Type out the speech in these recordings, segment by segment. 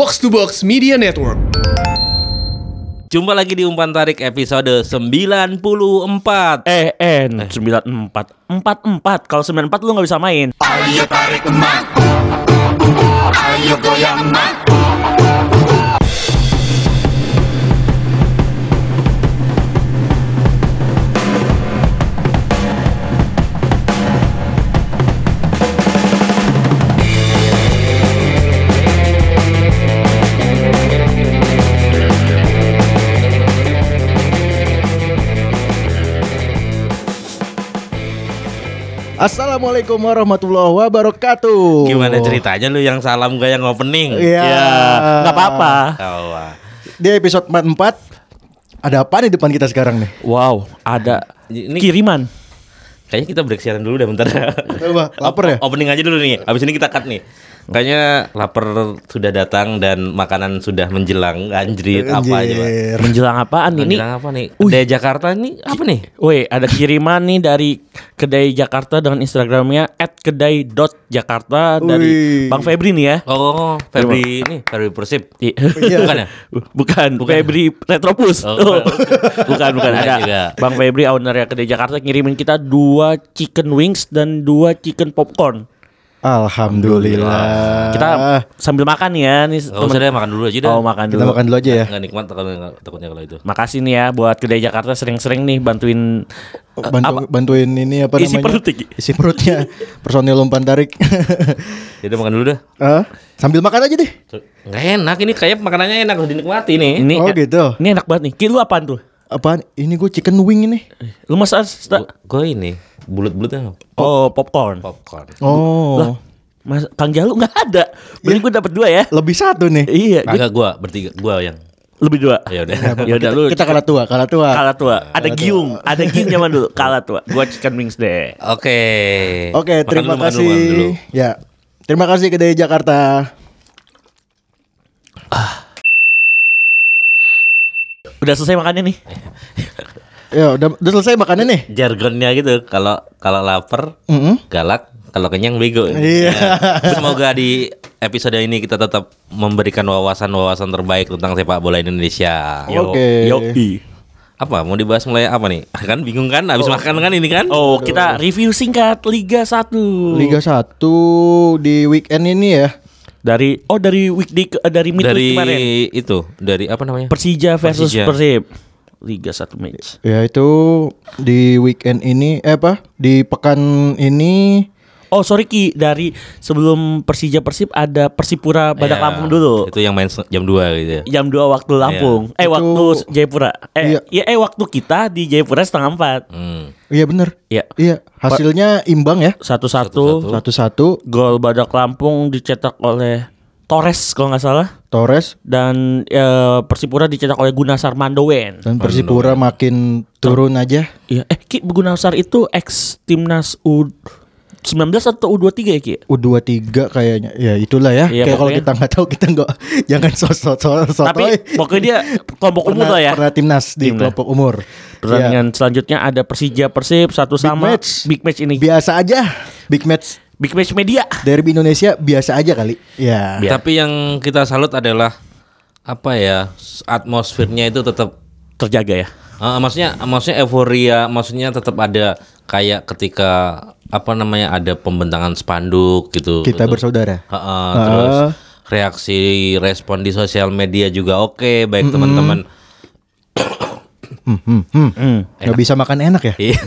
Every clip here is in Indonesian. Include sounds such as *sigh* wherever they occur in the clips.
Box to Box Media Network. Jumpa lagi di Umpan Tarik episode 94 Eh, N. 94 44 Kalau 94 lu gak bisa main. Ayo tarik emak. Ayo goyang emak Assalamualaikum warahmatullahi wabarakatuh. Gimana ceritanya lu yang salam gak yang opening? Iya. Ya gak apa-apa Oh. Di episode 44 ada apa nih depan kita sekarang nih? Wow ada Ini kiriman kayaknya kita break siaran dulu deh bentar. Coba, lapar ya? Opening aja dulu nih. Abis ini kita cut nih. Kayaknya lapar sudah datang dan makanan sudah menjelang. Anjrit apa aja, Pak? Menjelang apaan ini? Menjelang apa nih? Kedai Jakarta ini apa nih? Woi ada kiriman nih dari Kedai Jakarta dengan Instagramnya at kedai.jakarta dari. Bang Febri nih ya Oh, Febri ini, Febri Persib. I- Bukan ya? Bukan, Febri Retropus. Oh, Oh, bukan. bukan, bukan. Bukan Ada juga. Bang Febri owner ya Kedai Jakarta ngirimin kita dua chicken wings dan dua chicken popcorn. Alhamdulillah. Kita sambil makan ya nih. Gak usah deh makan dulu aja dah. Oh, makan kita dulu. makan dulu aja ya. Nggak nikmat kalau takutnya kalau itu. Makasih nih ya buat Kedai Jakarta sering-sering nih bantuin Bantu, bantuin ini apa Isi namanya? perut. Isi perutnya. *laughs* Personil umpan tarik. Jadi makan dulu dah. Hah? Sambil makan aja deh. Nggak enak ini kayak makanannya enak harus dinikmati nih. ini Oh, gitu. Ini enak banget nih. Ki lu apaan tuh? Apaan? Ini gue chicken wing ini. Lu masa sta- Gue ini bulut-bulutnya Oh, popcorn. popcorn. Oh. Lah, Mas Kang Jalu nggak ada. Beli gue dapat dua ya. Lebih satu nih. Iya, gue Kagak gua bertiga gua yang. lebih dua. Ya udah. Ya udah lu Kita kalah tua, kalah tua. kalah tua. Ada giung, ada giung zaman dulu. Kalah tua. Gua chicken wings deh. Oke. Oke, Makan terima dulu, makan kasih. dulu, makan dulu. Ya. Terima kasih Kedai Jakarta. Udah selesai makannya nih. *laughs* Ya, udah, udah selesai makannya nih. Jargonnya gitu. Kalau kalau lapar Mm-mm. galak, kalau kenyang bego. Iya. Ya. Semoga di episode ini kita tetap memberikan wawasan-wawasan terbaik tentang sepak bola Indonesia. Oke. i. Apa? Mau dibahas mulai apa nih? *laughs* Kan bingung kan? Habis makan kan ini kan? Oh, kita review singkat Liga 1. Liga 1 di weekend ini ya. dari oh dari weekday ke, eh, dari midweek dari kemarin. itu, dari apa namanya? Persija versus Persija. Persib. Liga 1 match. Ya itu di weekend ini eh apa? Di pekan ini. Oh sorry Ki. Dari sebelum Persija Persib ada Persipura Badak Ya, Lampung dulu. Itu yang main jam 2 gitu ya. jam 2 waktu Lampung. Eh Itu- waktu Jayapura. Eh Iya. iya eh waktu kita di Jayapura setengah empat. Hmm. Iya bener. Iya. Iya hasilnya imbang ya. Satu satu Satu-satu. Gol Badak Lampung dicetak oleh Torres kalau nggak salah. Torres. Dan eh, Persipura dicetak oleh Gunasar Mandowen dan Persipura makin turun aja. Iya. Eh Ki Gunasar itu ex timnas U 19 atau U23 ya Ki? U23 kayaknya. Ya itulah ya. Iya, Kayak kalau kita nggak tahu Kita nggak *laughs* Jangan sosok sosok tapi pokoknya dia kelompok umur pernah, lah ya. pernah timnas di Timnas. kelompok umur. Pertandingan selanjutnya ada Persija Persib satu Big sama match. big match ini. Ya, Biasa aja. Big match Big match media. Derby Indonesia biasa aja kali Ya Biar- Tapi yang kita salut adalah apa ya? Atmosfernya itu tetap Terjaga ya. Ah, maksudnya maksudnya euforia, maksudnya tetap ada kayak ketika apa namanya ada pembentangan spanduk gitu. Kita gitu. bersaudara Ha-ha, terus Ah. reaksi respon di sosial media juga oke, baik teman-teman. Hmm. Nggak bisa makan enak ya Iya.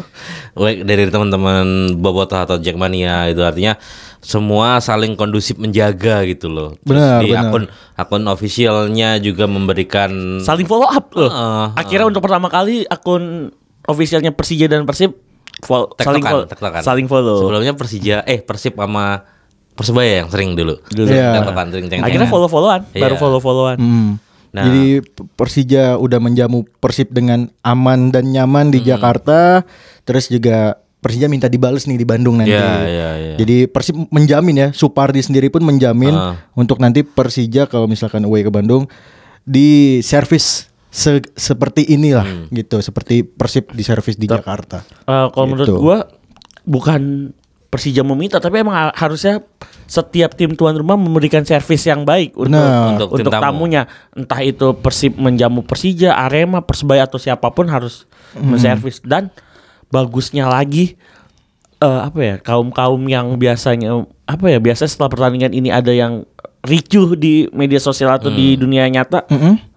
*laughs* Dari teman-teman Bobotoh atau Jackmania itu artinya semua saling kondusif menjaga gitu loh. Terus Benar, di benar. akun akun officialnya juga memberikan Saling follow up loh. Heeh, Akhirnya untuk pertama kali akun officialnya Persija dan Persib fol- saling tektokan, follow. tektokan. Saling follow. Sebelumnya Persija eh Persib sama Persebaya yang sering dulu. Dulu. Iya. Tektokan, sering ceng-cengan. Akhirnya follow-followan, baru Iya. follow-followan. Hmm. Nah. Jadi Persija udah menjamu Persib dengan aman dan nyaman Hmm. di Jakarta. Terus juga Persija minta dibales nih di Bandung nanti. Iya, iya, iya. Jadi Persib menjamin ya, Supardi sendiri pun menjamin Ah. untuk nanti Persija kalau misalkan away ke Bandung di servis se- seperti inilah Hmm. gitu, seperti Persib di servis di Jakarta. Eh, kalau menurut Gitu. gua bukan Persija meminta tapi emang ha- harusnya setiap tim tuan rumah memberikan servis yang baik untuk Benar. Untuk untuk, tamu. tamunya entah itu Persib menjamu Persija, Arema, Persebaya atau siapa pun harus menservis dan bagusnya lagi eh, apa ya kaum-kaum yang biasanya apa ya biasa setelah pertandingan ini ada yang ricuh di media sosial atau di dunia nyata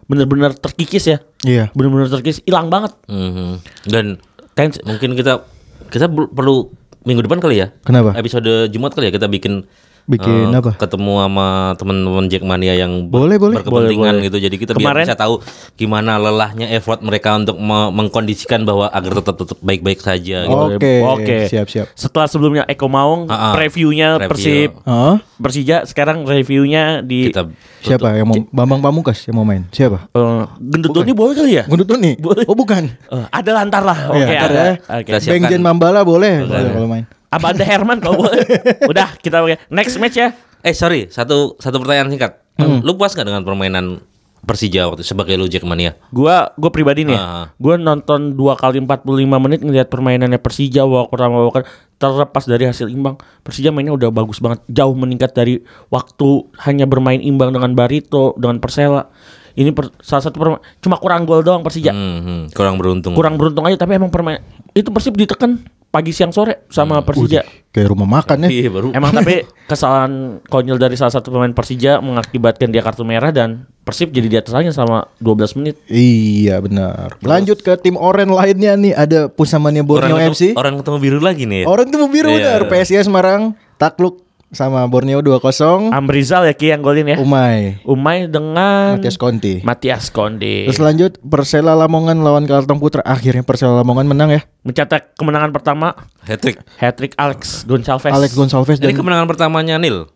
bener-bener terkikis ya Iya. bener-bener terkikis hilang banget Mhm. Dan Tens- mungkin kita kita perlu minggu depan kali ya. Kenapa? Episode Jumat kali ya kita bikin Bikin eh, apa? Ketemu sama teman-teman Jackmania yang Boleh, boleh. berkepentingan Boleh, boleh. gitu. Jadi kita Kemarin- biar bisa tahu gimana lelahnya effort mereka untuk me- mengkondisikan bahwa agar tetap tetap baik-baik saja gitu. Oke, Oke. siap siap. setelah sebelumnya Eko Maung Ah, ah. previewnya Review. Persib Oh, Persija sekarang reviewnya di Kita siapa yang mau Bambang Pamungkas yang mau main? Siapa? eh, Gendut Doni boleh kali ya Gundut nih. Boleh. Oh bukan. Eh, ada lantar lah oke Iya, ntar ada ya. oke Kita siapkan. Bang Jen Mambala boleh, boleh kalau main. Abanda Herman kalau *laughs* boleh udah kita pakai next match ya Eh sorry, satu satu pertanyaan singkat. Hmm. Lu puas nggak dengan permainan Persija waktu itu sebagai lu Jackmania? Gua gua pribadi nih, Ah. gua nonton dua kali 45 menit ngeliat permainannya Persija babak pertama kedua, terlepas dari hasil imbang, Persija mainnya udah bagus banget, jauh meningkat dari waktu hanya bermain imbang dengan Barito, dengan Persela. Ini per- salah satu perma- cuma kurang gol doang Persija. Hmm, hmm, kurang beruntung. Kurang beruntung aja tapi emang permain itu Persib ditekan pagi siang sore sama Persija. Kayak rumah makan ya. Iya baru. Emang tapi *laughs* kesalahan konyol dari salah satu pemain Persija mengakibatkan dia kartu merah dan Persib jadi di atasnya selama 12 menit. Iya benar. Lanjut ke tim oren lainnya nih ada Pusamania Borneo orang FC. ketemu, orang ketemu biru lagi nih. ya? Orang tuh biru Iya. benar. PSIS Semarang takluk sama Borneo 2-0. Amrizal ya Ki yang golin ya. Umay. Umay dengan Matias Conti. Matias Konde. Terus lanjut Persela Lamongan lawan Kalteng Putra. Akhirnya Persela Lamongan menang ya. Mencetak kemenangan pertama Hat-trick. hat-trick Alex Gonçalves. Alex Gonçalves Ini dan kemenangan pertamanya Nil.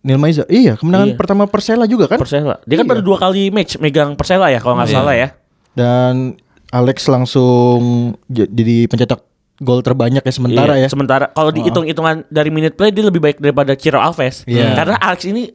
Nil Maiza. Iya, kemenangan Iya. pertama Persela juga kan? Persela. Dia kan Iya. baru dua kali match megang Persela ya kalau nggak Iya. salah ya. Dan Alex langsung jadi pencetak gol terbanyak ya sementara Iya, ya. Sementara kalau dihitung-hitungan dari minute play dia lebih baik daripada Ciro Alves. Iya. Karena Alex ini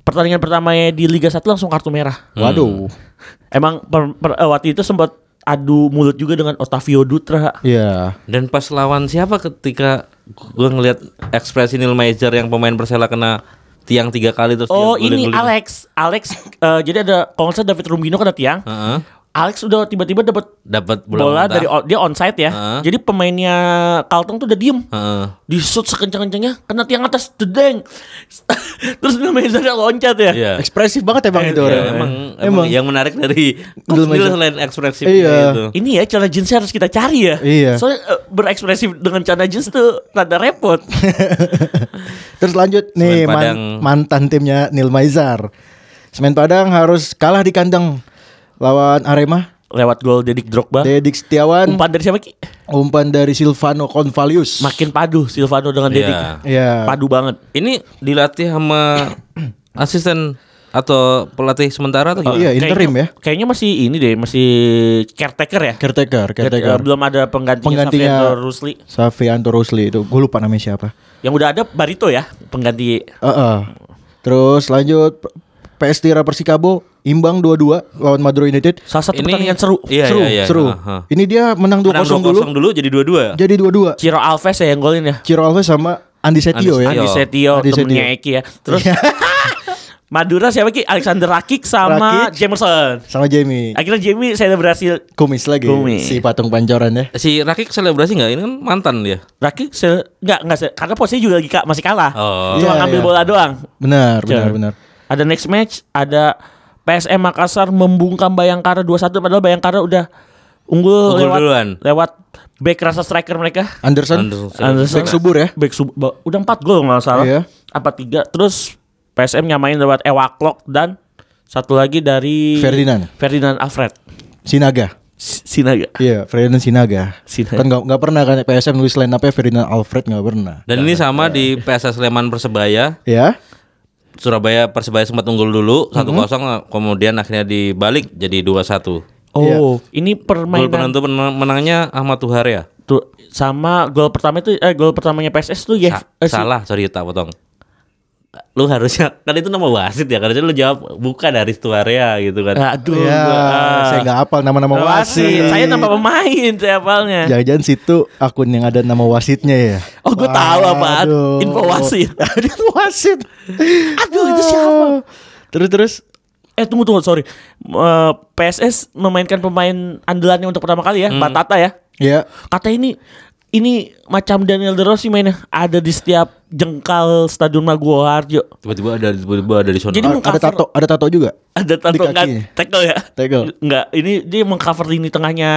pertandingan pertamanya di Liga 1 langsung kartu merah. Waduh. *laughs* Emang per- per- eh, waktu itu sempat adu mulut juga dengan Otavio Dutra. Iya. Dan pas lawan siapa ketika gue ngelihat ekspresi Nil Maizer yang pemain Persela kena tiang tiga kali terus Oh ini guling-guling. Alex, Alex. eh, jadi ada kalau nggak salah David Rumbino kena tiang. Heeh. Alex udah tiba-tiba dapat Dapat bola bola, mentah. dari dia onside ya. Heeh. Jadi pemainnya Kalteng tuh udah diem. Heeh. Di shoot sekencang-kencangnya kena tiang atas dedeng. *laughs* Terus Maizer loncat ya. Iya. Ekspresif banget emang itu Iya, orang. emang, emang Emang. yang menarik dari Maizer. selain ekspresif Iya. itu. Ini ya cara jeansnya harus kita cari ya. Iya. Soalnya eh, berekspresif dengan cara jeans tuh rada repot. *laughs* Terus lanjut nih man- Padang. mantan timnya Nil Maizar. Semen Padang harus kalah di kandang lawan Arema. Lewat gol Dedik Drogba. Dedik Setiawan, Umpan dari siapa Ki? umpan dari Silvano Convalius. Makin padu Silvano dengan Iya. Dedik. Iya. Padu banget. Ini dilatih sama *coughs* asisten atau pelatih sementara atau Oh, gimana? iya, interim Kayaknya- ya. Kayaknya masih ini deh, masih caretaker ya. Caretaker, caretaker. belum ada penggantinya, Penggantinya Safiato Rusli. Safianto Rusli itu gue lupa namanya siapa. Yang udah ada Barito ya, pengganti Heeh. Terus lanjut PS Tira Persikabo imbang 2-2 lawan Madura United. salah satu Ini- pertandingan seru. Iya, seru, iya, iya. seru. Aha. Ini dia menang 2-0 Menang 2-0 dulu. dulu jadi dua-dua. Jadi 2-2. Ciro Alves ya yang golin ya. Ciro Alves sama Andi Setio Andi ya. Andi Setio, Andi Setio. temennya Eki ya. Terus *laughs* Madura siapa Ki? Alexander Rakik sama Rakik. Jamerson. Sama Jamie. Akhirnya Jamie saya berhasil Kumis lagi Kumis. si patung pancoran ya. Si Rakik selebrasi nggak? Ini kan mantan dia. Rakik se enggak enggak se karena posisinya juga lagi masih kalah. Oh. Cuma Iya, ngambil iya. bola doang. Benar, benar, benar. Ada next match, ada PSM Makassar membungkam Bayangkara 2-1 padahal Bayangkara udah unggul, Unggul lewat duluan. lewat back rasa striker mereka. Anderson, Anderson. Anderson. back subur ya. Back sub- ba- udah 4 gol nggak salah. Iya. Apa 3 terus PSM nyamain lewat Ewaklok dan satu lagi dari Ferdinand. Ferdinand Alfred Sinaga. Sinaga. Iya, Ferdinand Sinaga. Sinaga. Kan nggak nggak pernah kan PSM nulis line up-nya Ferdinand Alfred nggak pernah. Dan ini sama di PSS Sleman Persebaya. Ya. Surabaya Persebaya sempat unggul dulu 1-0 Mm-hmm. kemudian akhirnya dibalik jadi 2-1. Oh, ini Gol permainan penentu penang- menangnya Ahmad Tuhar ya. tuh sama gol pertama itu eh gol pertamanya PSS tuh ya Sa- salah, sorry tak potong. Lu harusnya kan itu nama wasit ya harusnya lu jawab bukan dari Stuarea gitu kan. Aduh, Ya, gua- saya nggak hafal nama-nama wasit. wasit. Saya nama pemain saya hafalnya. Jangan-jangan situ akun yang ada nama wasitnya ya. Oh, gue tahu. Waduh. Info wasit. *laughs* Ada wasit. Aduh, itu siapa? Terus terus Eh tunggu tunggu sorry. Eh, PSS memainkan pemain andalannya untuk pertama kali ya, Batata ya. ya Kata ini ini macam Daniel De Rossi mainnya ada di setiap jengkal Stadion Maguwo Harjo. Tiba-tiba ada tiba-tiba ada di sana. Jadi ada mengcover- tato, ada tato juga. Ada tato Di enggak tackle ya? Tackle. Enggak, ini dia mengcover lini tengahnya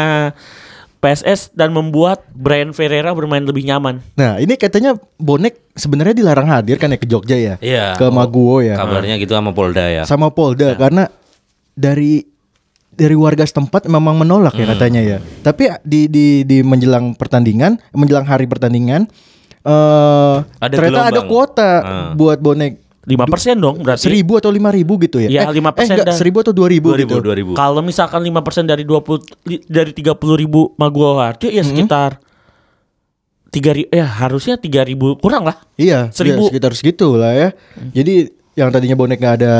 PSS dan membuat Brian Ferreira bermain lebih nyaman. Nah, ini katanya bonek sebenarnya dilarang hadir kan ya ke Jogja ya. Iya. Ke Maguwo ya. Kabarnya gitu sama Polda ya. Sama Polda karena dari dari warga setempat memang menolak Hmm. ya katanya ya. Tapi di di di menjelang pertandingan, menjelang hari pertandingan eh Ada ternyata ada gelombang. kuota Ah. buat bonek 5% dong berarti. seribu atau lima ribu gitu ya? Iya, eh, 5% eh, enggak, seribu atau dua ribu 2000 gitu. 2000. Kalau misalkan 5% dari 20 li- dari 30 ribu Maguwo Harjo ya sekitar tiga ribu ya harusnya tiga ribu kurang lah Iya, Seribu. ya, sekitar segitu lah ya. Jadi yang tadinya bonek nggak ada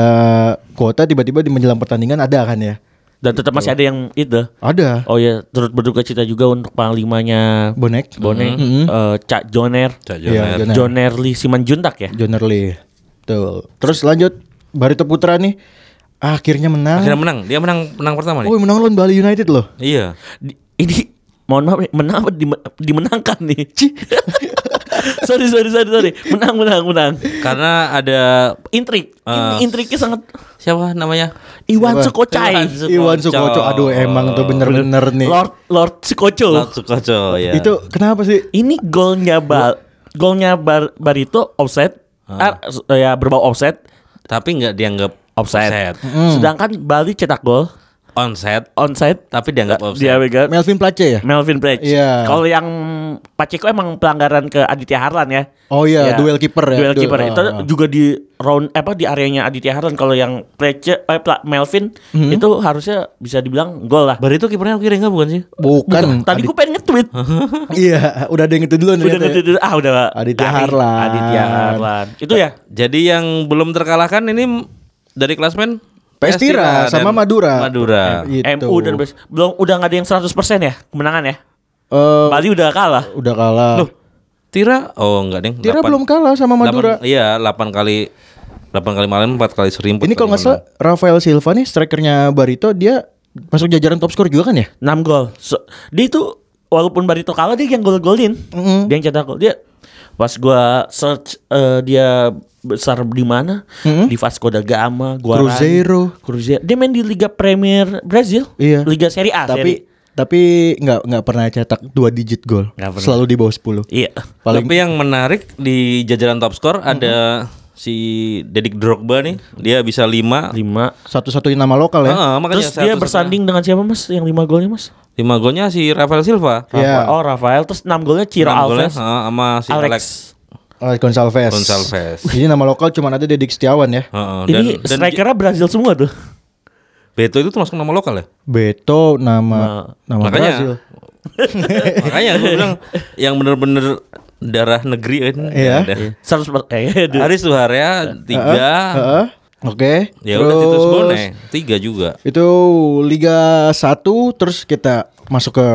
kuota tiba-tiba di menjelang pertandingan ada kan ya? Dan tetap masih ada yang itu Ada oh ya turut berduka cita juga untuk panglimanya bonek. Bonek Mhm. eh, Cak Joner Cak Iya, Joner. Joner. Joner Lee Simanjuntak ya Joner Lee. Tuh. Terus lanjut Barito Putra nih akhirnya menang. Akhirnya menang. Dia menang menang pertama nih. Oh, menang lawan Bali United loh. Iya. Di- ini mohon maaf menang apa dime- dimenangkan nih *laughs* sorry sorry sorry sorry menang menang menang Karena ada intrik ini intriknya sangat siapa namanya? Iwan Siapa? Sukocai Iwan Sukoco. Iwan Sukoco. Aduh, emang tuh bener-bener nih. Lord Lord Sukoco Laut Sukoco ya. Itu kenapa sih? ini golnya Bal golnya Bar Barito offset ah, s- ya berbau offset tapi nggak dianggap offset, offset. sedangkan Bali cetak gol Onside onside tapi dianggap offset. dia pegang Melvin Place ya? Melvin Pledge. Iya. Kalau yang Pacheco emang pelanggaran ke Aditya Harlan ya. Oh iya, Ya. duel kiper ya. Duel Du- kiper ah, itu ah. juga di round apa di areanya Aditya Harlan kalau yang Pledge eh, Pla- Melvin Mhm. itu harusnya bisa dibilang gol lah. Bar itu kipernya kira nggak bukan sih? Bukan. Tadi gue pengen nge-tweet. *laughs* Iya, udah ada yang itu Udah ya. nge-tweet ah udah Aditya. Harlan. Aditya Harlan. Itu ya. Jadi yang belum terkalahkan ini dari klasmen PS Tira dan sama Madura. Madura. Gitu. MU dan Bes- belum udah nggak ada yang 100% ya kemenangan ya. Eh, Bali udah kalah. udah kalah. Loh, Tira oh enggak deng. Tira Delapan- belum kalah sama Madura. delapan- iya, 8 kali 8 kali malam 4 kali seri Ini kalau nggak salah Rafael Silva nih strikernya Barito dia masuk jajaran top skor juga kan ya? 6 gol. So, dia itu walaupun Barito kalah dia yang gol-golin. Mm-mm. Dia yang cetak gol. Dia pas gua search eh, dia besar di mana? Mm-mm. Di Vasco da Gama, Guarani. Cruzeiro. Cruzeiro. Dia main di Liga Premier Brazil. Iya. Liga Serie A. tapi Serie- tapi nggak nggak pernah cetak dua digit gol. Selalu di bawah 10. Iya. Paling Tapi yang menarik di jajaran top skor ada si Dedik Drogba nih. Dia bisa 5 5. satu-satunya nama lokal ya. Heeh, makanya Terus dia bersanding dengan siapa Mas? Yang 5 golnya Mas? 5 golnya si Rafael Silva. Iya. Rafa- Oh Rafael Terus 6 golnya Ciro Enam golnya, Alves heeh, sama si Alex, Alex, Alex Gonçalves. Gonçalves. Jadi nama lokal cuma ada Dedik Setiawan ya. Heeh, Ini strikernya Brazil semua tuh Beto itu termasuk nama lokal ya? Beto nama nama Makanya Brazil. *laughs* Makanya gue bilang yang bener-bener darah negeri kan. Iya. ada. 100 eh, *laughs* aduh. Aris Suharya tiga. Heeh. Oke. Ya udah Titus Terus Bone tiga juga. Itu Liga 1 terus kita masuk ke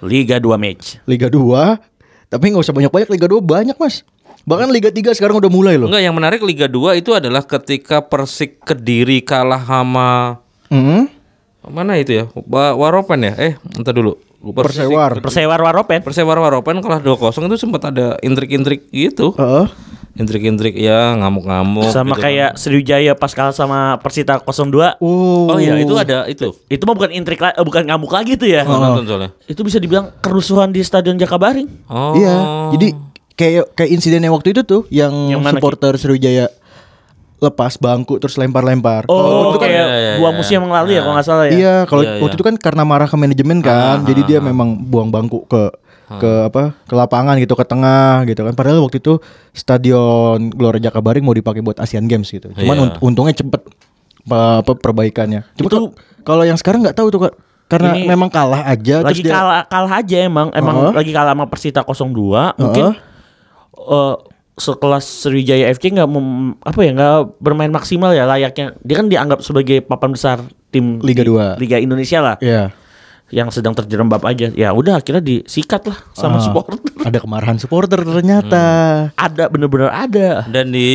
Liga 2 match Liga 2. Tapi nggak usah banyak-banyak Liga 2 banyak, Mas. Bahkan Liga 3 sekarang udah mulai loh. Enggak yang menarik Liga 2 itu adalah ketika Persik Kediri kalah sama Hmm. mana itu ya? Wa- Waropen ya? Eh, entar dulu. Persik- Persewar. Persewar Waropen Persewar Waropen kalah 2-0 itu sempat ada intrik-intrik gitu. Heeh. Intrik-intrik ya ngamuk-ngamuk sama gitu kayak Sriwijaya pas kalah sama Persita 02 Oh. kan. Oh iya, itu ada itu. itu mah bukan intrik la- eh, bukan ngamuk lagi tuh ya Oh, nonton soalnya. itu bisa dibilang kerusuhan di Stadion Jakabaring Oh. Iya. Jadi kayak kayak insiden yang waktu itu tuh yang, Yang mana, supporter Sriwijaya lepas bangku terus lempar-lempar. oh, Oh, kayak iya, iya, dua iya. musim yang lalu ya kalau nggak salah ya Iya, kalau Iya, waktu iya. itu kan karena marah ke manajemen kan, jadi dia memang buang bangku ke ke apa ke lapangan gitu ke tengah gitu kan. Padahal waktu itu stadion Gelora Jakabaring mau dipakai buat Asian Games gitu. Cuman unt- untungnya cepet pa- apa perbaikannya. Cuma kalau- kalau yang sekarang nggak tahu tuh Kak. Karena Ini memang kalah aja lagi terus dia kalah kalah aja emang emang Heeh. lagi kalah sama Persita 02 mungkin eh sekelas Sriwijaya FC nggak apa ya nggak bermain maksimal ya layaknya dia kan dianggap sebagai papan besar tim Liga di dua. Liga Indonesia lah Iya. Yang sedang terjerembab aja ya udah akhirnya disikat lah sama Ah, supporter Ada kemarahan supporter ternyata. ada bener-bener ada Dan di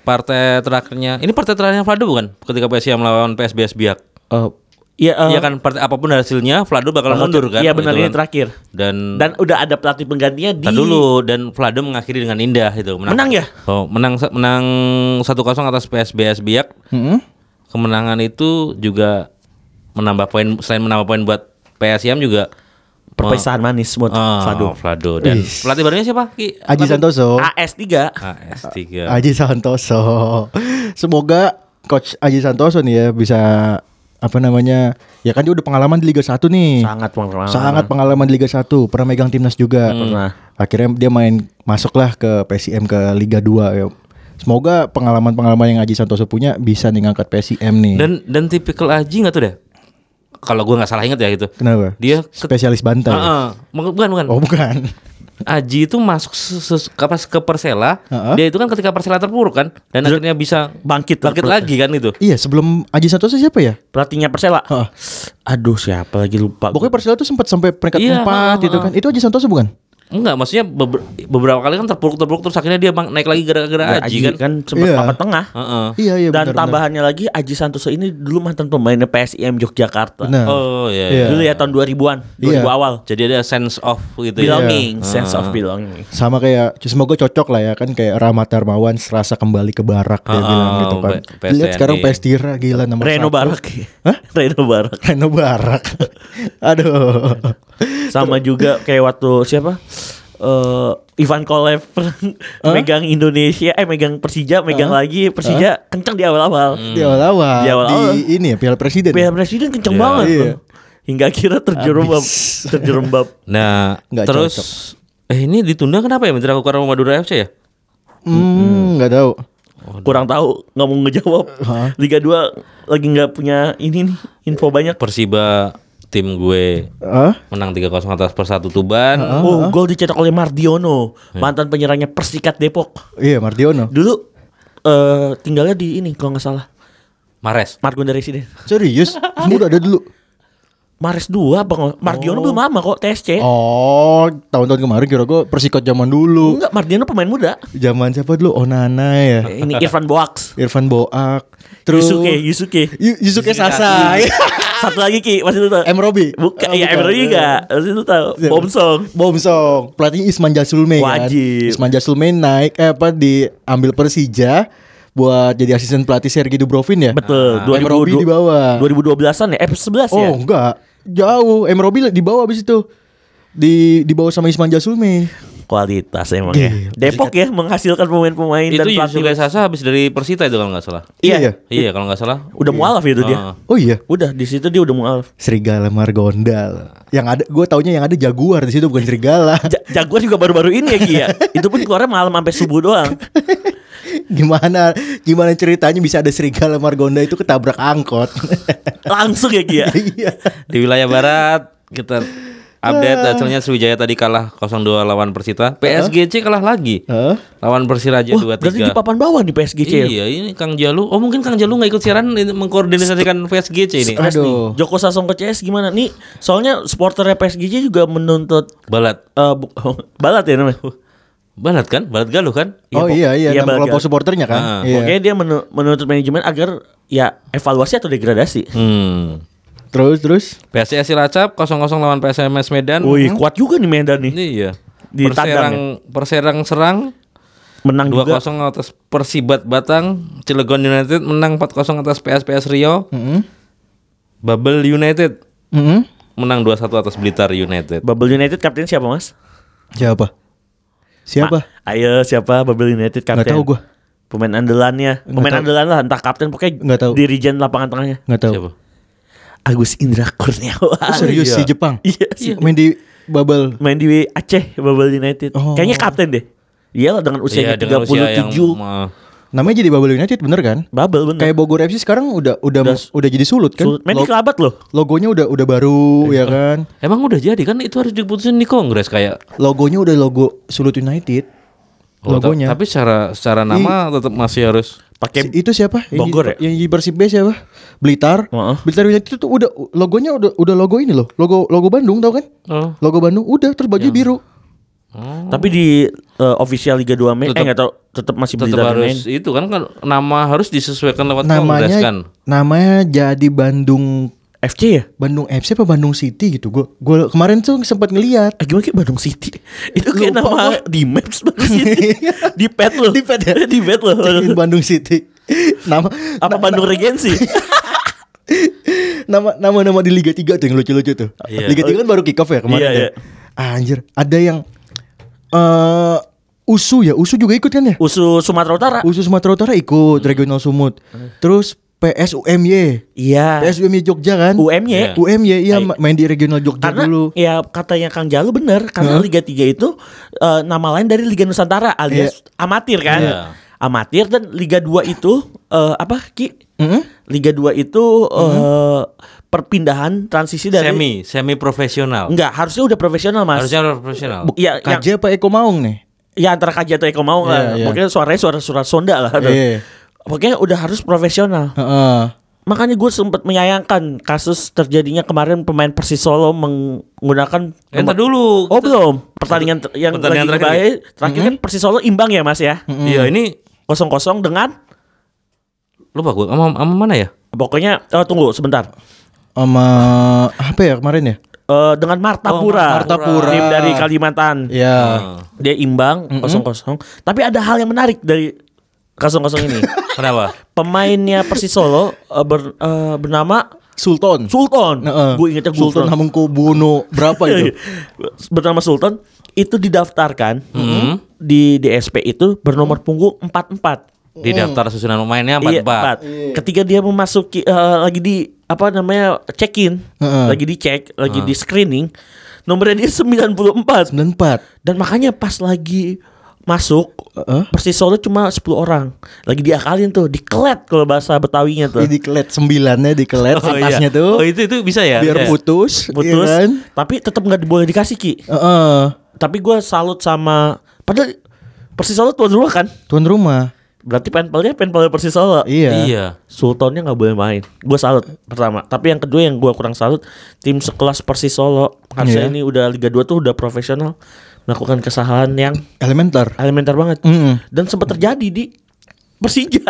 partai terakhirnya, ini partai terakhirnya Vlado bukan? Ketika PSIA melawan PSBS Biak. Eh, Iya eh, Iya kan partai apa pun hasilnya Vlado bakal mundur kan? Iya benar Gitu ini kan. terakhir. Dan Dan udah ada pelatih penggantinya di dulu dan Vlado mengakhiri dengan indah itu Menang ya? Oh, menang menang 1-0 atas PSBS Biak. Mm-mm. Kemenangan itu juga menambah poin selain menambah poin buat PSIM juga perpisahan manis buat Oh, Vlado. Vlado dan Wih. pelatih barunya siapa? Ki? Aji Santoso. AS3 AS3. Aji Santoso. Semoga coach Aji Santoso nih ya bisa apa namanya? Ya kan dia udah pengalaman di Liga 1 nih. sangat pengalaman. Sangat pengalaman di Liga 1, pernah megang timnas juga. Pernah. Akhirnya dia main masuklah ke PSIM ke Liga 2 ya. Semoga pengalaman-pengalaman yang Aji Santoso punya bisa nih ngangkat PSIM nih. Dan dan tipikal Aji nggak tuh deh? Kalau gue nggak salah ingat ya gitu. Kenapa? Dia spesialis bantai. Ah, ah. bukan bukan. Oh, bukan. Aji itu masuk se- ke, Persela, Heeh. dia itu kan ketika Persela terpuruk kan, dan akhirnya bisa Bangkit bangkit terpuruk. lagi kan itu. Iya, sebelum Aji Santoso siapa ya? Pelatihnya Persela. Heeh. Aduh siapa lagi lupa. Pokoknya Persela tuh sempat sampai peringkat Iya, 4 gitu heeh. kan. Itu Aji Santoso bukan? Enggak, maksudnya beber- beberapa kali kan terpuruk terpuruk terus akhirnya dia bang- naik lagi gara-gara Ya, Aji, kan. kan sempat Iya. papan tengah. Heeh. Iya, iya Dan benar, tambahannya lagi Aji Santoso ini dulu mantan pemainnya PSIM Yogyakarta. Benar. Oh iya. Iya. Dulu ya tahun 2000-an, 2000 Iya. awal. Jadi ada sense of gitu ya. Belonging, sense Ah. of belonging. Sama kayak semoga cocok lah ya kan kayak Rahmat Darmawan serasa kembali ke barak dia Ah, bilang gitu kan. Lihat sekarang PS Tira gila nomor Reno satu. Barak. Hah? *laughs* Reno Barak. Reno Barak. *laughs* Aduh. Sama juga kayak waktu siapa? Eh Ivan Kolev megang Indonesia, eh megang Persija, megang lagi Persija kencang di awal-awal. Hmm. Di awal-awal Di awal-awal. ini ya Piala Presiden. Piala Presiden kencang Iya. banget. Iya. Bang. Hingga akhirnya terjerembab, *laughs* terjerembab. Nah, Nggak terus eh ini ditunda kenapa ya Kukar sama Madura FC ya? Hmm, nggak tahu. Kurang tahu, nggak mau ngejawab. Liga 2 lagi nggak punya ini nih info banyak. Persiba tim gue Hah? menang 3-0 atas Persatu Tuban. Oh, gol dicetak oleh Mardiono, mantan penyerangnya Persikat Depok. Iya Mardiono. Dulu eh tinggalnya di ini kalau nggak salah. Mares. Margonda Residen. Serius? Kamu udah ada dulu. Mares 2 apa nggak? Mardiono belum lama kok TSC. Oh, tahun-tahun kemarin kira gue persikot zaman dulu. Enggak, Mardiono pemain muda. Zaman siapa dulu? Onana ya. Ini Irfan Boaks. Irfan Boak. Terus Yusuke, Yusuke. Yu- Yusuke Sasa. *laughs* Satu lagi Ki, masih lu tahu. M Robi. Bukan, Oh, ya bukan. Emre juga. Masih lu tahu. Iya. Bom Song. Bom Song. Pelatihnya Isman Jasulme kan. Wajib. Isman Jasulme naik eh, apa diambil Persija buat jadi asisten pelatih Sergei Dubrovin ya. Betul. M Robi di bawah. 2012-an ya? Eh 11 ya? Oh enggak, jauh. M Robi di bawah abis itu. Di di bawah sama Isman Jasulme. Kualitas emang ya. Depok ya menghasilkan pemain-pemain dan Itu pelatih. Yusuke Sasa habis dari Persita itu kalau nggak salah. Iya. Iya. Iya, kalau nggak salah. Udah mualaf itu dia. Ah. Oh iya. Udah di situ dia udah mualaf. Serigala Margondal. Yang ada gue taunya yang ada Jaguar di situ bukan serigala. Ja- Jaguar juga baru-baru ini ya Ki ya. *laughs* itu pun keluarnya malam sampai subuh doang. *laughs* gimana gimana ceritanya bisa ada serigala Margonda itu ketabrak angkot. *laughs* Langsung ya Ki ya. Iya. Di wilayah barat kita update hasilnya Sriwijaya tadi kalah 0-2 lawan Persita. PSGC kalah lagi. Lawan Persiraja Wah, berarti di 2-3. papan bawah nih PSGC. ya? Iya, ini Kang Jalu. Oh, mungkin Kang Jalu nggak ikut siaran ini mengkoordinasikan PSGC ini. Aduh. Joko Sasongko CS gimana nih? Soalnya supporternya PSG juga menuntut Balat. bu- *laughs* balat ya namanya. Balat kan? Balat Galuh kan? Oh iya iya, iya, Bagat. kelompok supporternya kan. Ah. Iya. Pokoknya dia menu- menuntut manajemen agar ya evaluasi atau degradasi. Hmm. Terus terus PSIS Cilacap 0-0 lawan PSMS Medan. Wih, kuat juga nih Medan nih. Iya. Di Perserang Perserang serang Menang juga. 2-0 atas Persibat Batang, Cilegon United menang 4-0 atas PSPS Rio, Mm-mm. Bubble United Mm-mm. menang 2-1 atas Blitar United. Bubble United kapten siapa mas? Siapa? Siapa? Ma- ayo siapa Bubble United kapten? Nggak tahu gua. Pemain andalannya, pemain tahu. andalan lah, entah kapten pokoknya Nggak tahu. dirijen lapangan tengahnya. Nggak tahu. Siapa? Agus Indra Kurniawan. Oh, serius iya. si Jepang. Iya sih. Main di Bubble. Main di Aceh Bubble United. Oh. Kayaknya kapten deh. Iyalah dengan usianya Iya, dengan 37. Yang uh, Namanya jadi Bubble United bener kan? Bubble bener. Kayak Bogor FC sekarang udah udah udah, jadi sulut kan? Sulit. Main di Lo- kerabat loh. logonya udah udah baru ya kan? Emang udah jadi kan itu harus diputusin di kongres kayak Logonya udah logo Sulut United. Oh, logonya. Tapi secara secara nama tetap masih harus Pakai Si- itu siapa? Yang Bogor di- ya? Yang di Persib B siapa? Blitar. Heeh. Blitar United itu tuh udah logonya udah udah logo ini loh. Logo logo Bandung tau kan? Oh. Logo Bandung udah terus baju biru. Tapi di eh, official Liga 2 main eh Tetep- enggak tahu tetap masih tetap Blitar harus main. itu kan kan nama harus disesuaikan lewat kongres Namanya kan. namanya jadi Bandung FC ya? Bandung FC apa Bandung City gitu. Gue gue kemarin tuh sempat ngeliat. Eh, gimana kayak Bandung City? *laughs* Itu kayak Lupa nama gua. di Maps Bandung City. *laughs* di pet lo. Di pet ya? *laughs* di pet lo. Cekin Bandung City. Nama Apa na- Bandung Regency? nama nama nama di Liga 3 tuh yang lucu-lucu tuh. Iya. Liga 3 kan baru kick off ya kemarin. Iya, ya. iya. Anjir, ada yang eh USU ya, USU juga ikut kan ya? Usu Sumatera Utara. USU Sumatera Utara ikut regional Sumut. Terus PSUMY. Iya. PSUMY Jogja kan? UMY. UMY iya Ay. ma- main di regional Jogja Karena dulu. ya katanya Kang Jalu bener karena Liga 3 itu eh, nama lain dari Liga Nusantara alias amatir kan. Iya. Amatir dan Liga 2 itu eh, apa Ki? Mm-mm. Liga 2 itu eh, perpindahan transisi dari Semi semi profesional. Enggak, harusnya udah profesional, Mas. Harusnya profesional. Bu- ya, yang, KJ apa Eko Maung nih? ya antara KJ atau Eko mau lah. Iya, iya. Pokoknya suaranya suara surat Sonda lah. Iya. Pokoknya udah harus profesional. Heeh. Makanya gue sempat menyayangkan kasus terjadinya kemarin pemain Persis Solo menggunakan Entar dulu. Oh belum pertandingan ter- yang Pertandingan lagi terakhir terakhir, terakhir kan Persis Solo imbang ya Mas ya Iya ini kosong kosong dengan lupa gue sama, sama mana ya? pokoknya oh, tunggu sebentar Sama apa ya kemarin ya? Eh, dengan Martapura, Oh, Martapura. tim dari Kalimantan Iya. dia imbang kosong kosong tapi ada hal yang menarik dari kosong kosong ini Kenapa? pemainnya Persis Solo eh, ber- eh, bernama Sultan. Sultan Heeh. gue ingetnya Sultan Sultan Hamengkubuwono berapa *laughs* itu? bernama Sultan itu didaftarkan Hmm. di DSP itu bernomor punggung 44 Di daftar susunan pemainnya Iya, empat empat. empat. Ketika dia memasuki eh, lagi di apa namanya check in, Heeh. lagi dicek, lagi di screening, nomornya dia 94 94. dan makanya pas lagi masuk Heeh. Persis Solo cuma 10 orang. Lagi diakalin tuh, dikelet kalau bahasa Betawinya tuh. Ini dikelet sembilannya dikelet *laughs* Oh, iya. tuh. Oh itu itu bisa ya? biar Iya. putus, Putus, iya kan? tapi tetap nggak boleh dikasih Ki. Heeh. Tapi gue salut sama padahal Persis Solo tuan rumah kan. Tuan rumah. Berarti penpelnya penpel Persis Solo. Iya. Iya. Sultannya nggak boleh main. Gue salut pertama. Tapi yang kedua yang gue kurang salut tim sekelas Persis Solo harusnya Iya. ini udah Liga 2 tuh udah profesional melakukan kesalahan yang Elementer. elementer banget Mm-mm. dan sempat terjadi di Persija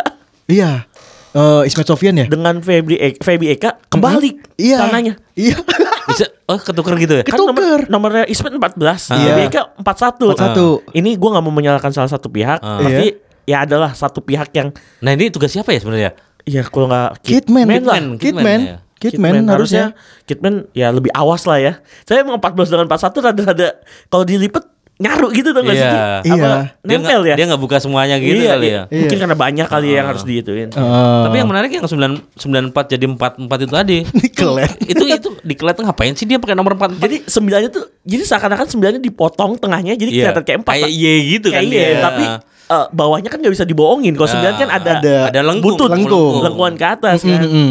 Iya. Eh Ismet Sofian ya? dengan Febri Eka, Febi Eka kembali Iya. tanahnya. Iya. *laughs* Bisa oh ketuker gitu ya? Kan nomor, Ketuker. nomornya Ismet 14, Iya. Febi Eka 41. 41. Ini gue nggak mau menyalahkan salah satu pihak, Ah. tapi ya adalah satu pihak yang Nah ini tugas siapa ya sebenarnya? ya kalau nggak Kidman. Kidman. Kidman. ya. Kidman harusnya. Kidman ya lebih awas lah ya. Saya emang 14 dengan 41 rada-rada kalau dilipet nyaru gitu tuh nggak sih? Iya. Apa, Iya. Dia nempel nggak- ya. Dia nggak buka semuanya gitu iya, kali iya. ya. Mungkin karena banyak kali yang harus diituin. Eh, Tapi yang menarik yang 9 94 jadi 44 itu tadi. *laughs* dikelet. itu itu dikelet ngapain sih dia pakai nomor 44? Jadi sembilannya tuh jadi seakan-akan sembilannya dipotong tengahnya jadi Iya. kelihatan kayak empat. Kayak Y gitu Kayak kan iya, dia. tapi eh, bawahnya kan nggak bisa dibohongin. Kalau sembilan kan ada, ada. ada lengkung, butut, lengkung. lengkungan ke atas kan. Mm-mm.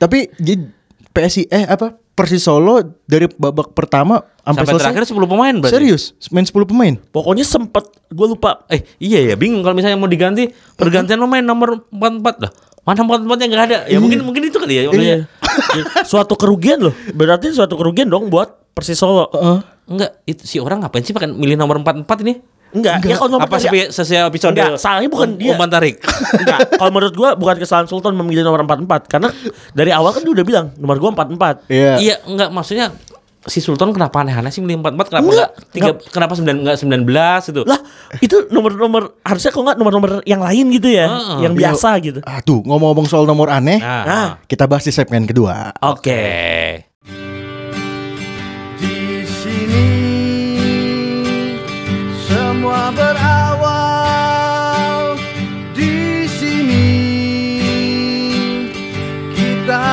Tapi jadi PSI eh apa Persis Solo dari babak pertama sampai, Sampai selesai terakhir 10 pemain berarti. serius main 10 pemain. Pokoknya sempet gue lupa Eh iya ya bingung kalau misalnya mau diganti pergantian pemain nomor 44 lah. Mana 44 yang enggak ada? Ya mungkin mungkin itu kali ya. maksudnya. *laughs* suatu kerugian loh. Berarti suatu kerugian dong buat Persis Solo. Heeh. Enggak, itu si orang ngapain sih pakai milih nomor 44 ini? Enggak, ya kalau nomor Apa sih enggak, sesuai episode Enggak, salahnya bukan dia. Umpan tarik. enggak. Kalau menurut gua bukan kesalahan Sultan memilih nomor 44 karena dari awal kan dia udah bilang nomor gua 44. Iya. Iya, enggak maksudnya si Sultan kenapa aneh-aneh sih milih 44 kenapa Enggak, enggak, tiga, kenapa 9 enggak 19 itu? Lah, itu nomor-nomor harusnya kok enggak nomor-nomor yang lain gitu ya, Heeh. yang biasa gitu. Ah tuh ngomong-ngomong soal nomor aneh, Nah, Nah. kita bahas di segmen kedua. Oke. Di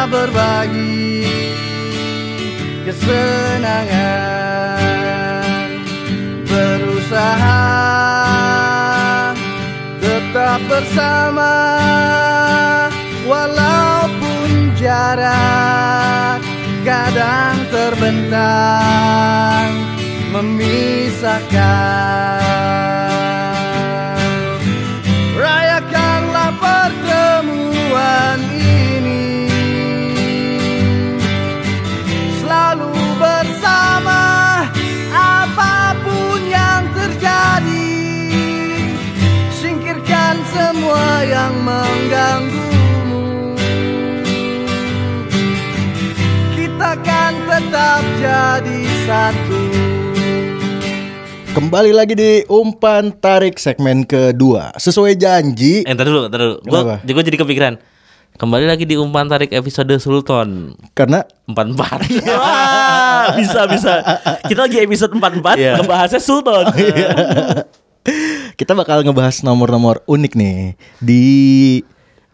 berbagi kesenangan, berusaha tetap bersama walaupun jarak kadang terbentang memisahkan yang mengganggumu Kita kan tetap jadi satu Kembali lagi di umpan tarik segmen kedua. Sesuai janji. Eh, ntar dulu, ntar dulu. Gue gue jadi kepikiran. Kembali lagi di umpan tarik episode Sultan Karena empat empat. *laughs* Wah, bisa bisa. Kita lagi episode 44 Iya. ngebahasnya Sultan. Kita bakal ngebahas nomor-nomor unik nih di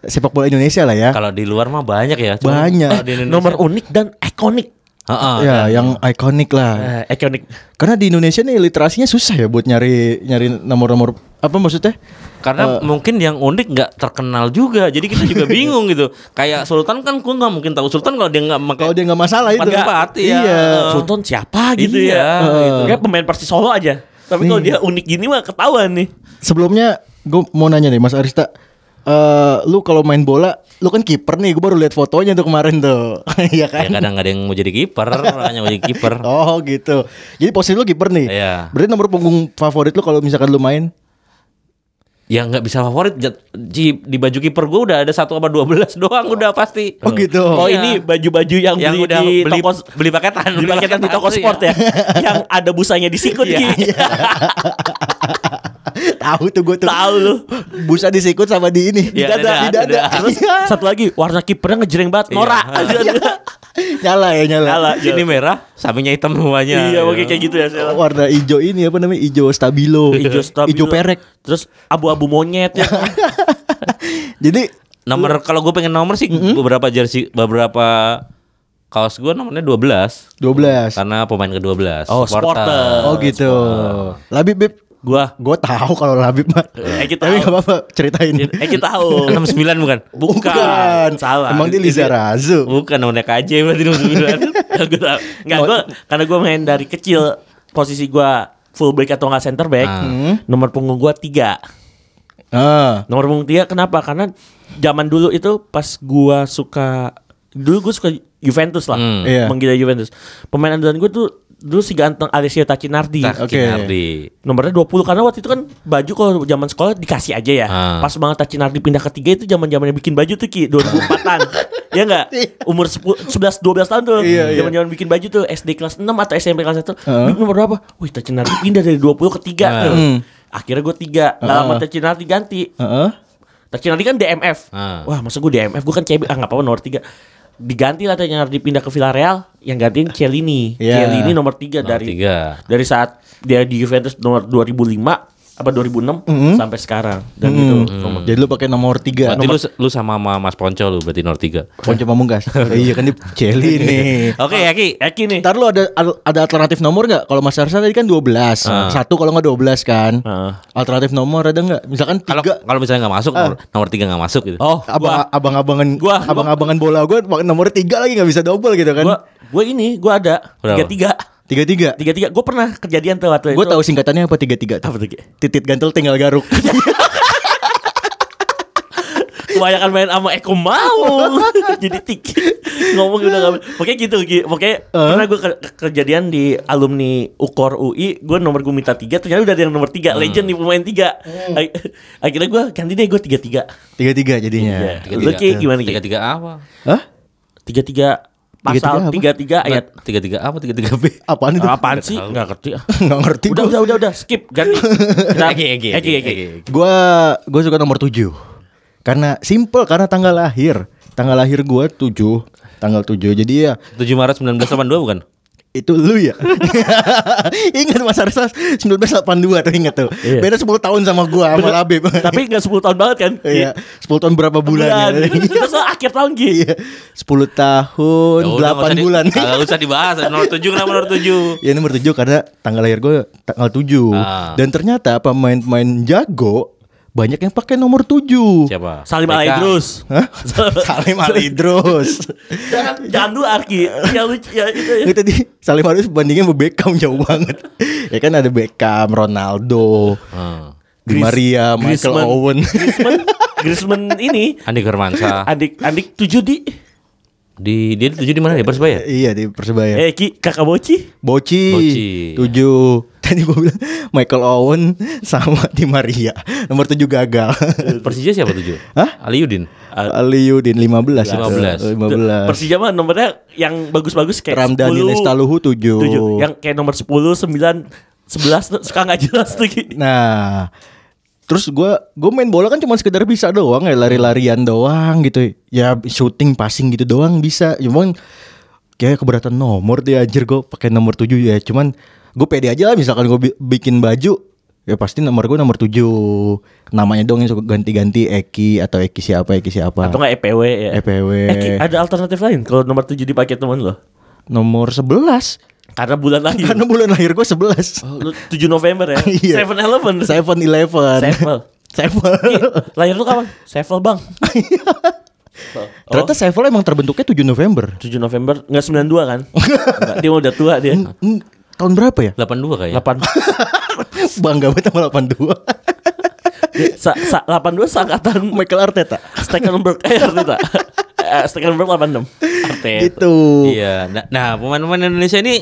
sepak bola Indonesia lah ya. Kalau di luar mah banyak ya. Cuma Banyak. di Indonesia- Nomor unik dan ikonik. Heeh, ya, dan- yang ikonik lah. Eh, ikonik. Karena di Indonesia nih literasinya susah ya buat nyari nyari nomor-nomor apa maksudnya? Karena mungkin yang unik nggak terkenal juga, jadi kita juga *laughs* bingung gitu. Kayak Sultan kan, gue nggak mungkin tahu Sultan kalau dia nggak. Kalau dia nggak masalah itu. Empat empat, iya. Iya. Sultan siapa gitu Itu ya, gitu. Kayak pemain Persis Solo aja. Tapi kalau dia unik gini mah ketahuan nih. Sebelumnya gue mau nanya nih Mas Arista. eh lu kalau main bola, lu kan kiper nih. Gue baru lihat fotonya tuh kemarin tuh. *laughs* Iya Ya kan? kadang ada yang mau jadi kiper, *laughs* hanya mau jadi kiper. Oh gitu. Jadi posisi lu kiper nih. Iya. Berarti nomor punggung favorit lu kalau misalkan lu main? Ya nggak bisa favorit di, di baju kiper gue udah ada satu apa 12 *laughs* doang udah pasti. Oh gitu. Oh Iya. ini baju-baju yang, yang beli udah di beli toko beli paketan, beli paketan di toko sport ya. *laughs* yang ada busanya disikut Iya, Ki. *laughs* Tahu tuh gue tuh. Tahu lu. Busa disikut sama di ini. Di Iya, dada, dada, di dada. dada. Terus satu lagi warna kipernya ngejreng banget Iya. norak. Nyala ya nyala. Nyala. Ini merah, sampingnya hitam semuanya. Iya, pakai kayak gitu ya. Sel. Warna hijau ini apa namanya? Hijau stabilo. Hijau stabilo. Hijau perek. Terus abu-abu monyet ya. *laughs* Jadi Nomor kalau gue pengen nomor sih beberapa jersey beberapa kaos gue nomornya 12 12. karena pemain ke-12. Oh, supporter. Oh gitu. Labib Bib. Gua Gue tahu kalau Labib mah. Eh, kita Tapi tahu. nggak apa-apa ceritain. Eh kita tahu. 69 bukan? Bukan. Salah. Emang dia Liza Razu. Bukan nomornya KJ berarti 69. *laughs* Gue tahu. Enggak gue karena gue main dari kecil posisi gue fullback atau nggak center back. Ah. Nomor punggung gue tiga. Ah. Nomor punggung tiga kenapa? Karena zaman dulu itu pas gue suka dulu gue suka Juventus lah, Hmm. Iya. menggila Juventus. Pemain andalan gue tuh dulu si ganteng Alessio Tacinardi. Oke. Kinardi. Nomornya 20 karena waktu itu kan baju kalau zaman sekolah dikasih aja ya. Ah. Pas banget Tacinardi pindah ke tiga itu zaman-zamannya bikin baju tuh Ki 2004-an. ya enggak? Umur 10, 11 12 tahun tuh. Iya, iya. Zaman-zaman bikin baju tuh SD kelas 6 atau SMP kelas 1. Heeh. Bib nomor berapa? Wih, Tacinardi pindah dari 20 ke 3. Hmm. Akhirnya gue 3. Enggak lama Tacinardi ganti. Heeh. Tacinardi kan DMF. Ah. Wah, masa gue DMF? Gue kan CB. Ah, enggak apa-apa nomor 3. Diganti lah Tacinardi pindah ke Villarreal yang gantiin Cielini. Iya. Cielini nomor 3 Nomor dari tiga. dari saat dia di Juventus nomor 2005 apa 2006 Mhm. sampai sekarang dan gitu. Hmm. Nomor- Jadi lu pakai nomor 3 Berarti lu, lu sama sama Mas Ponco lu berarti nomor 3. Ponco Pamungkas. *laughs* Iya kan dia Celi nih. Oke ya Ki. Eki nih. Ntar lu ada ada alternatif nomor nggak? Kalau Mas Arsa tadi kan 12 Ah. Satu kalau nggak 12 kan Heeh. Alternatif nomor ada nggak? Misalkan Kalau tiga kalau misalnya nggak masuk nomor, nomor 3 nggak masuk gitu. Oh, abang, gua abang-abangan Gua- gua- abang-abangan bola gue nomor tiga lagi nggak bisa double gitu kan gua gua ini gua ada Berapa? tiga tiga tiga tiga tiga tiga gue pernah kejadian tuh waktu gue itu. tahu singkatannya apa tiga tiga apa Ki? titit gantel tinggal garuk. *laughs* Kebanyakan main sama Eko mau. *laughs* Jadi tik. Ngomong udah gak pokoknya gitu pokoknya pernah gue ke- ke- kejadian di alumni Ukor UI gue nomor gue minta tiga ternyata udah ada yang nomor tiga. Legend nih pemain tiga. Ak- akhirnya gue ganti deh gue tiga tiga tiga tiga jadinya. Iya. Tiga, Lu gimana Ki? Tiga tiga apa? Hah? Tiga tiga pasal apa? tiga tiga ayat Tiga tiga apa? Tiga tiga B. apaan itu apaan sih nggak ngerti ah. *laughs* nggak ngerti udah udah udah udah skip ganti Eki, Eki, Eki. Eki. gue gue suka nomor tujuh karena simple karena tanggal lahir tanggal lahir gue tujuh tanggal tujuh jadi ya 7 Maret 1982 bukan? Itu lu ya? *laughs* Ingat Mas Arsa 1982 tuh ingat tuh. Iya. Beda 10 tahun sama gua sama Labib. *laughs* Tapi nggak 10 tahun banget kan? Iya 10 tahun berapa bulan, ya? Kita soal akhir tahun Ki Iya 10 tahun Ya udah, nggak usah 8 di- bulan. Nggak usah dibahas. Nomor 7 kenapa nomor 7? *laughs* Ya nomor 7 karena tanggal lahir gue tanggal 7 Ah. Dan ternyata pemain-pemain jago Banyak yang pakai nomor 7 Siapa? Salim Beckham. Alaidrus Hah? *laughs* Salim Alidrus jangan jangan dulu Arki yang lucu ya itu ya. Itu tadi Salim Alidrus bandingnya sama Beckham jauh banget Ya kan ada Beckham, Ronaldo Ah. Di Maria, Michael Griezmann. Owen Griezmann Griezmann ini Andi Firmansyah adik adik tujuh di di dia tujuh di mana ya Persebaya? Iya di Persebaya. eh Ki kakak Boci Boci. Boci, tujuh. Tadi gue bilang Michael Owen sama Di Maria. Nomor tujuh gagal. Persija siapa tujuh? Hah? Aliudin. Aliudin 15 itu. 15. 15. Persija mah nomornya yang bagus-bagus kayak Ramdhani 10, Lestaluhu 7. tujuh. yang kayak nomor 10, 9, 11 tuh suka nggak jelas tuh. Nah, terus gua gue main bola kan cuma sekedar bisa doang ya lari-larian doang gitu. Ya shooting, passing gitu doang bisa. Cuman kayak keberatan nomor dia anjir gue pakai nomor 7 ya. Cuman gue pede aja lah misalkan gue bikin baju ya pasti nomor gue nomor 7 namanya dong yang suka ganti-ganti Eki atau Eki siapa Eki siapa Atau nggak EPW ya. EPW. Eh, Ki, ada alternatif lain kalau nomor 7 dipakai teman lo. nomor 11 Karena bulan lahir. karena bulan lahir gue 11 Oh, lu 7 November ya. *laughs* Iya. 7 Eleven. 7-Eleven Sevel. Sevel Ki, lahir lu kapan? Sevel bang. *laughs* Ternyata Sevel emang terbentuknya 7 November 7 November nggak 92 kan? *laughs* Enggak, dia udah tua dia. Hmm, Tahun berapa ya? 82 kayaknya. 8 *laughs* Bangga banget sama 82 sa, sa, 82 seangkatan Michael Arteta Stekelenburg eh Arteta. Eh, Stekelenburg 86. Arteta. Gitu Iya. Nah, nah, pemain-pemain Indonesia ini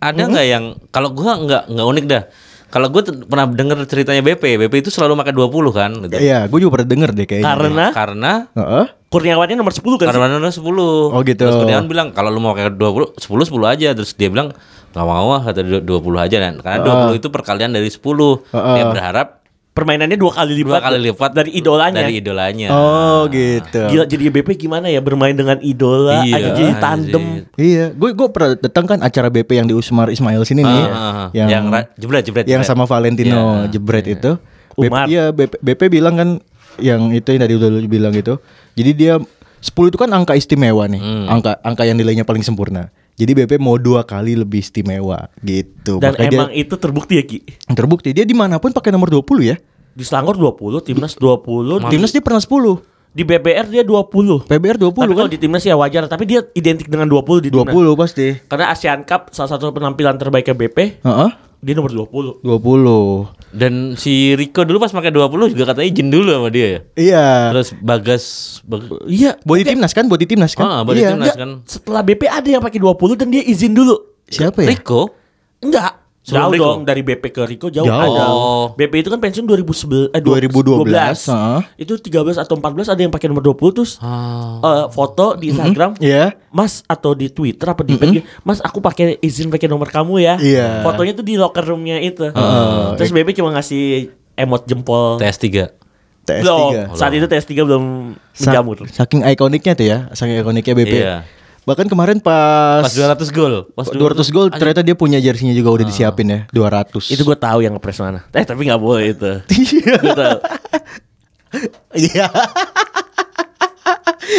ada nggak yang kalau gua nggak nggak unik dah. Kalau gue pernah denger ceritanya BP, BP itu selalu pakai 20 kan gitu. Iya gue juga pernah denger deh kayaknya Karena Karena Heeh. Kurniawannya nomor 10 kan? karena nomor 10. Oh, gitu. Terus Kurniawan bilang kalau lu mau pakai 20, 10 10 aja. Terus dia bilang nggak mau ah kata dia 20 aja kan. Karena 20 itu perkalian dari 10. Dia berharap Permainannya dua kali dua lipat. kali lipat dari idolanya. Dari idolanya. Oh gitu Gila jadi BP gimana ya bermain dengan idola, Iya, aja jadi anjir. tandem. Iya gue gue pernah datang kan acara BP yang di Usmar Ismail sini nih Ah, ah, ah. Yang yang jebret jebret. yang sama Valentino Iya. jebret itu BP, Umar. iya BP, BP bilang kan yang itu yang tadi udah lu bilang itu jadi dia 10 itu kan angka istimewa nih Hmm. angka angka yang nilainya paling sempurna jadi BP mau dua kali lebih istimewa gitu Dan Makanya emang itu terbukti ya Ki. dia terbukti dia di mana pun pakai nomor 20 ya Di Selangor 20, Timnas 20, di, timnas dia pernah 10 di BBR dia 20. PBR 20 Tapi kan kalau di timnas ya wajar, tapi dia identik dengan 20 di timnas. 20 pasti Karena Asian Cup salah satu penampilan terbaiknya BP, Heeh. Dia nomor 20. 20 Dan si Rico dulu pas pakai 20 juga katanya izin dulu sama dia ya. Iya Terus Bagas, Bag- Iya, Body timnas kan Body timnas kan Ah, body Iya. timnas. Kan. setelah BP ada yang pakai 20 dan dia izin dulu. Siapa ya Rico Enggak. Sebelum Jauh Rico? dong dari BP ke Rico jauh, Jauh. ada. BP itu kan pensiun 2011 eh 2012, 2012. heeh. Itu 13 atau 14 ada yang pakai nomor 20 terus Ah. eh, foto di Instagram. Iya Mas atau di Twitter apa di mm Mas aku pakai izin pakai nomor kamu ya. Iya. Fotonya tuh di locker roomnya itu. Terus BP cuma ngasih emot jempol. TS3. TS3 Belum. Saat itu TS3 belum menjamur. Saking ikoniknya tuh ya Saking ikoniknya BP Iya. Bahkan kemarin pas, Pas 200 gol. Pas 200 gol ternyata dia punya jersinya juga udah disiapin ya 200 Itu gue tahu yang ngepres mana. Eh tapi nggak boleh itu. *laughs* Gue tahu. *laughs* Iya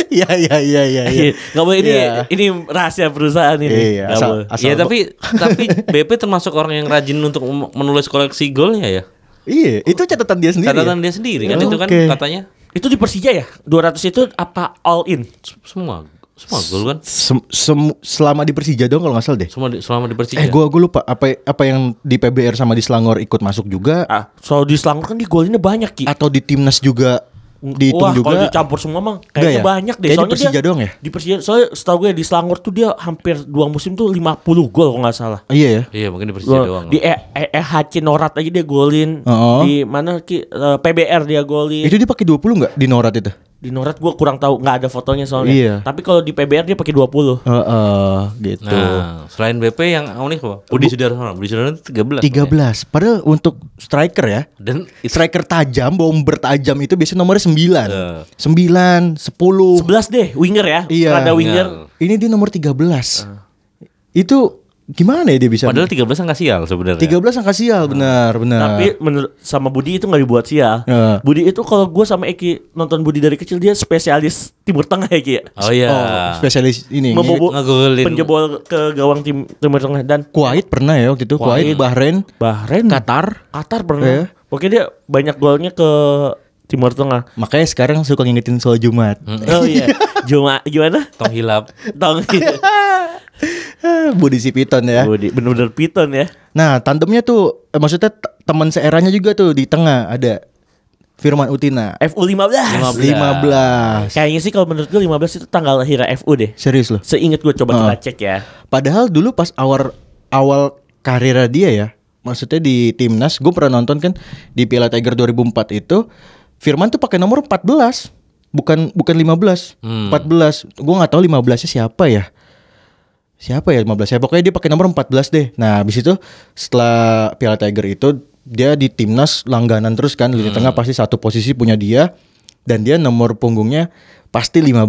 Iya iya iya iya iya. *laughs* Nggak boleh ini Iya. ini rahasia perusahaan ini. Iya, Nggak asal- boleh. asal- Iya tapi tapi BP termasuk orang yang rajin untuk menulis koleksi golnya ya. Iya, itu catatan dia sendiri. Catatan ya? dia sendiri kan itu kan katanya Itu di Persija ya? 200 itu apa all in? semua semua gol kan. Sem- sem- selama di Persija dong kalau nggak salah deh. Semua di, selama di Persija. Eh gua gua lupa apa apa yang di PBR sama di Selangor ikut masuk juga Ah, soal di Selangor kan di golinnya banyak Ki. atau di timnas juga dihitung Wah, kalau juga. dicampur semua mah kayaknya ya? banyak deh. Kayak di Soalnya Persija dia, doang ya? Di Persija, soalnya setahu gue di Selangor tuh dia hampir dua musim tuh 50 gol kalau nggak salah. Iya ya. Iya mungkin di Persija Gol. doang. Di e e EHC Norat aja dia golin. Oh. Di mana Ki Eh, PBR dia golin. Itu dia pakai 20 nggak di Norat itu? Di Norat gue kurang tahu, nggak ada fotonya soalnya. Iya. Tapi kalau di PBR dia pakai 20. Heeh, gitu. Nah, selain BP yang unik apa? Budi Sudarsono. Budi Sudarsono itu 13. 13. Padahal untuk striker ya. Dan itu Striker tajam, bomber tajam itu biasanya nomornya 9. Eh. 9, 10. 11 deh, winger ya. Iya. Rada winger. Ini dia nomor 13. Itu gimana ya dia bisa? padahal 13 kan sial sebenarnya. 13 angka sial, benar, benar. Tapi menurut sama Budi itu nggak dibuat sial. Iya. Budi itu kalau gue sama Eki nonton Budi dari kecil dia spesialis Timur Tengah ya Ki. ya. Oh iya. Oh, spesialis ini. Ngegolin. penjebol ke gawang tim Timur Tengah dan Kuwait pernah ya waktu itu. Kuwait, Bahrain, Bahrain, Qatar. Qatar pernah. Iya. Pokoknya dia banyak golnya ke Timur Tengah. Makanya sekarang suka ngingetin soal Jumat. Oh iya. *laughs* Cuma gimana? Tong hilap. Tong Ah, *laughs* Budi Sipiton ya. Budi bener-bener piton ya. Nah, tandemnya tuh eh, maksudnya teman seeranya juga tuh di tengah ada Firman Utina. FU 15. 15. Kayaknya sih kalau menurut gue 15 itu tanggal lahir FU deh. Serius loh. Seingat gue coba kita cek ya. Padahal dulu pas awal awal karir dia ya, maksudnya di timnas, gue pernah nonton kan di Piala Tiger 2004 itu, Firman tuh pakai nomor 14, bukan bukan 15, 14. Gue nggak tahu 15-nya siapa ya. Siapa ya 15 ya? Pokoknya dia pakai nomor 14 deh. Nah, habis itu setelah Piala Tiger itu dia di timnas langganan terus kan lini tengah pasti satu posisi punya dia dan dia nomor punggungnya pasti 15.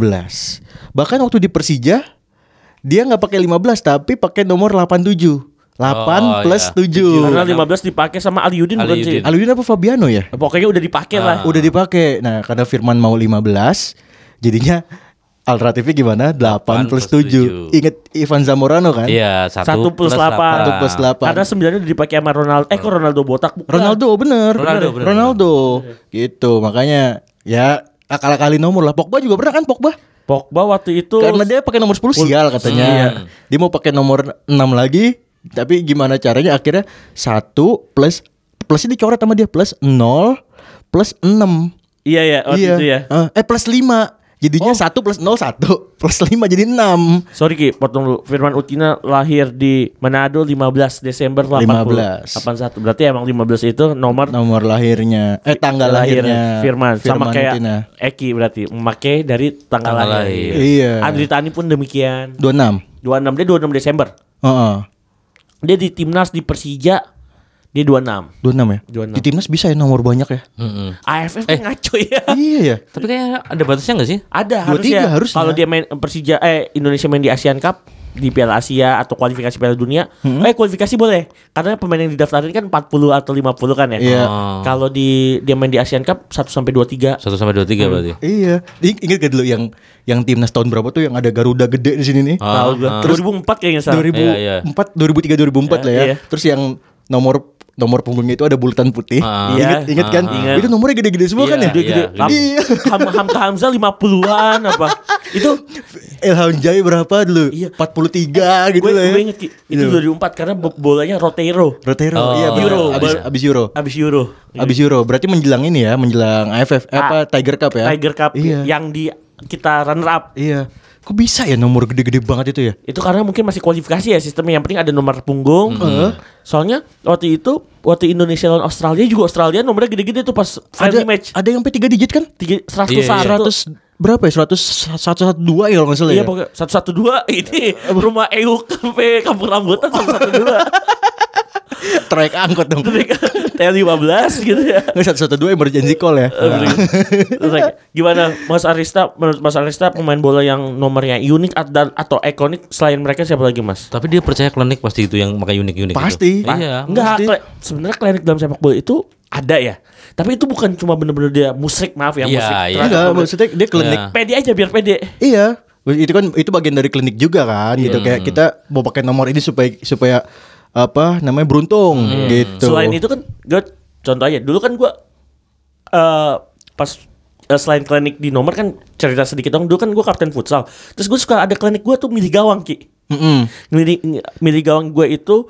Bahkan waktu di Persija dia nggak pakai 15 tapi pakai nomor 87. 8 Oh, plus iya. 7. Karena 15 dipakai sama Aliudin bukan sih? Aliudin. Apa Fabiano ya? Pokoknya udah dipakai lah. Udah dipakai. Nah, karena Firman mau 15, jadinya alternatifnya gimana? 8, plus 7. Ingat Ivan Zamorano kan? Iya, Satu satu, plus plus delapan. delapan. Satu plus 8. Karena sembilannya udah dipakai sama Ronaldo. Eh kok Ronaldo botak? Bukan. Ronaldo bener. Ronaldo, bener. Ronaldo. Gitu. Makanya ya akal-akali nomor lah. Pogba juga pernah kan Pogba? Pogba waktu itu Karena dia pakai nomor 10 sial katanya. Iya. Dia mau pakai nomor 6 lagi, tapi gimana caranya akhirnya 1 plus plusnya dicoret sama dia plus 0 plus 6. Iya ya, waktu itu ya. Eh, eh plus 5. Jadinya 1 plus 0 1 *laughs* plus 5 jadi 6. Sorry Ki, potong dulu. Firman Utina lahir di Manado 15 Desember 80. 15. 81. Berarti emang 15 itu nomor Nomor lahirnya eh tanggal lahir lahirnya Firman. Sama kayak Utina. Eki berarti memakai dari tanggal, Tanggal lahir. lahir. Iya. Andri Tani pun demikian. 26. 26 dia 26 Desember. Heeh. Dia di timnas di Persija dia 26. 26 ya? 26. Di timnas bisa ya nomor banyak ya? Mm-mm. AFF Eh. kan ngaco ya. *laughs* iya ya. Tapi kayaknya ada batasnya nggak sih? Ada 23 harusnya. harusnya. Kalau dia main Persija eh Indonesia main di Asian Cup di Piala Asia atau kualifikasi Piala Dunia, eh kualifikasi boleh. Karena pemain yang didaftarin kan 40 atau 50 kan ya. Iya. Oh. Kalau di dia main di Asian Cup 1 sampai 23. Satu sampai dua tiga berarti. Iya. Ing- Ingat gak dulu yang yang timnas tahun berapa tuh yang ada Garuda gede di sini nih? Ah, Tahu gua. ah. 2004 kayaknya salah. 2004, 2003, 2004 lah ya. Iya. Terus yang nomor nomor punggungnya itu ada bulatan putih. Ah. Ingat, Iya. ingat kan? Ah. Ingat. Itu nomornya gede-gede semua Iya, kan ya? Gede-gede. Iya, Ham, Iya. Ham, Hamka Hamzah 50-an apa. Itu Ilham Jai berapa dulu? Iya. 43 gitu gue, lah ya. gue inget Ki, itu 2004 karena bo- bolanya Rotero Rotero, Oh. iya bener. Euro. Abis, abis Euro. abis Euro. Abis Euro. Berarti menjelang ini ya, menjelang AFF eh, apa Tiger Cup ya? Tiger Cup Iya. yang di kita runner up. Iya. Kok bisa ya nomor gede-gede banget itu ya? Itu karena mungkin masih kualifikasi ya sistemnya yang penting ada nomor punggung. Soalnya waktu itu waktu Indonesia lawan Australia juga Australia nomornya gede-gede tuh pas friendly Ada match. ada yang sampai 3 digit kan? Tiga, 101 Iya, iya. 100 berapa ya? 100 112 ya kalau nggak salah Iya ya. pokoknya satu satu dua *laughs* ini rumah Euk sampai kampung rambutan satu satu dua *laughs* Trek angkot dong. T lima belas gitu ya. Nggak 112 emergency call ya. Terus like, gimana Mas Arista menurut Mas Arista pemain bola yang nomornya unik dan atau ikonik selain mereka siapa lagi Mas? Tapi dia percaya klinik pasti itu yang pakai unik-unik. Pasti. Iya. Enggak, kle- sebenarnya klinik dalam sepak bola itu ada ya. Tapi itu bukan cuma bener-bener dia musik, maaf ya Iya, musik. iya. Enggak, maksudnya dia klinik. Iya. Pede aja biar pede. Iya. Itu kan itu bagian dari klinik juga kan gitu Iya. kayak kita mau pakai nomor ini supaya supaya apa namanya beruntung gitu. Selain itu kan gue contoh aja dulu kan gue eh pas eh, selain klinik di nomor kan cerita sedikit dong dulu kan gue kapten futsal terus gue suka ada klinik gue tuh milih gawang ki Mm-mm. milih milih gawang gue itu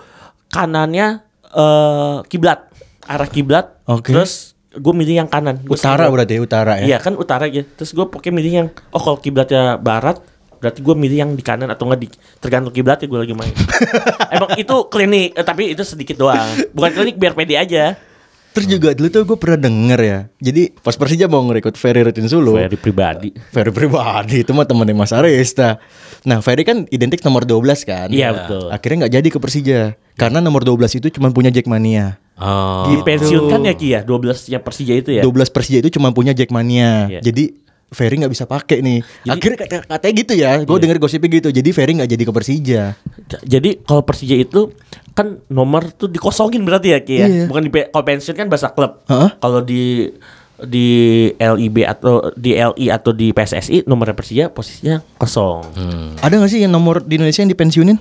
kanannya eh kiblat arah kiblat Oke. terus gue milih yang kanan Gua utara selalu- berarti utara ya. Iya kan utara ya. Terus gue pakai milih yang oh kalau kiblatnya barat berarti gue milih yang di kanan atau enggak di tergantung kiblatnya gue lagi main. *laughs* Emang itu klinik eh, tapi itu sedikit doang. Bukan klinik biar pede aja. Terus juga dulu tuh gue pernah denger ya. Jadi pas Persija mau ngerekrut Ferry Rutin Sulu. Very pribadi. Ferry pribadi itu mah temennya Mas Arista. Nah Ferry kan identik nomor 12 kan. Iya, betul. Akhirnya nggak jadi ke Persija karena nomor 12 itu cuma punya Jackmania. Oh. Dipensiunkan ya Ki ya 12 yang Persija itu ya. 12 Persija itu cuma punya Jackmania. Iya. Jadi Ferry nggak bisa pakai nih. Akhirnya kata, katanya gitu ya. Gue denger gosipnya gitu. Jadi Ferry nggak jadi ke Persija. Jadi kalau Persija itu kan nomor tuh dikosongin berarti ya Ki ya. Iya. Bukan di kalau pensiun kan bahasa klub. Heeh. Kalau di di LIB atau di LI atau di PSSI nomornya Persija posisinya kosong. Ada nggak sih yang nomor di Indonesia yang dipensiunin?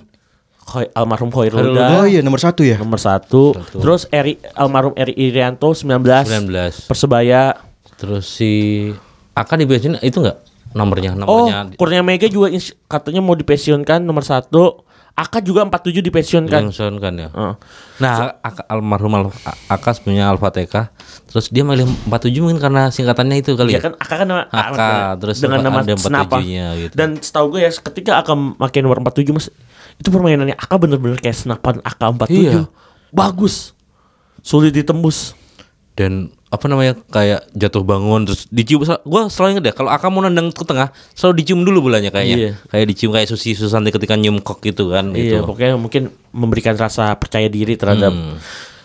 Khoi- almarhum Khairul Huda Oh iya nomor satu ya. nomor satu. Terus Eri almarhum Eri Irianto 19, 19. Persebaya. Terus si Aka dipensiun itu enggak nomornya Oh, nomornya Kurnia Mega juga katanya mau dipensiunkan nomor satu. Aka juga 47 dipensiunkan. Yang Son kan ya. Heeh. Nah, Aka, almarhum Al, Aka punya Alfa TK. Terus dia milih 47 mungkin karena singkatannya itu kali Ya ya. kan Aka kan nama Aka, terus dengan nama ada. 47-nya gitu. Dan setahu gue ya ketika Aka pakai nomor 47 Mas itu permainannya Aka bener-bener kayak senapan Aka 47. Iya. Bagus. Sulit ditembus. Dan apa namanya kayak jatuh bangun terus dicium gua selalu inget deh kalau Aka mau nendang ke tengah selalu dicium dulu bolanya kayaknya Iya. kayak dicium kayak Susi Susanti ketika nyium kok gitu kan Iya, gitu. pokoknya mungkin memberikan rasa percaya diri terhadap. Hmm.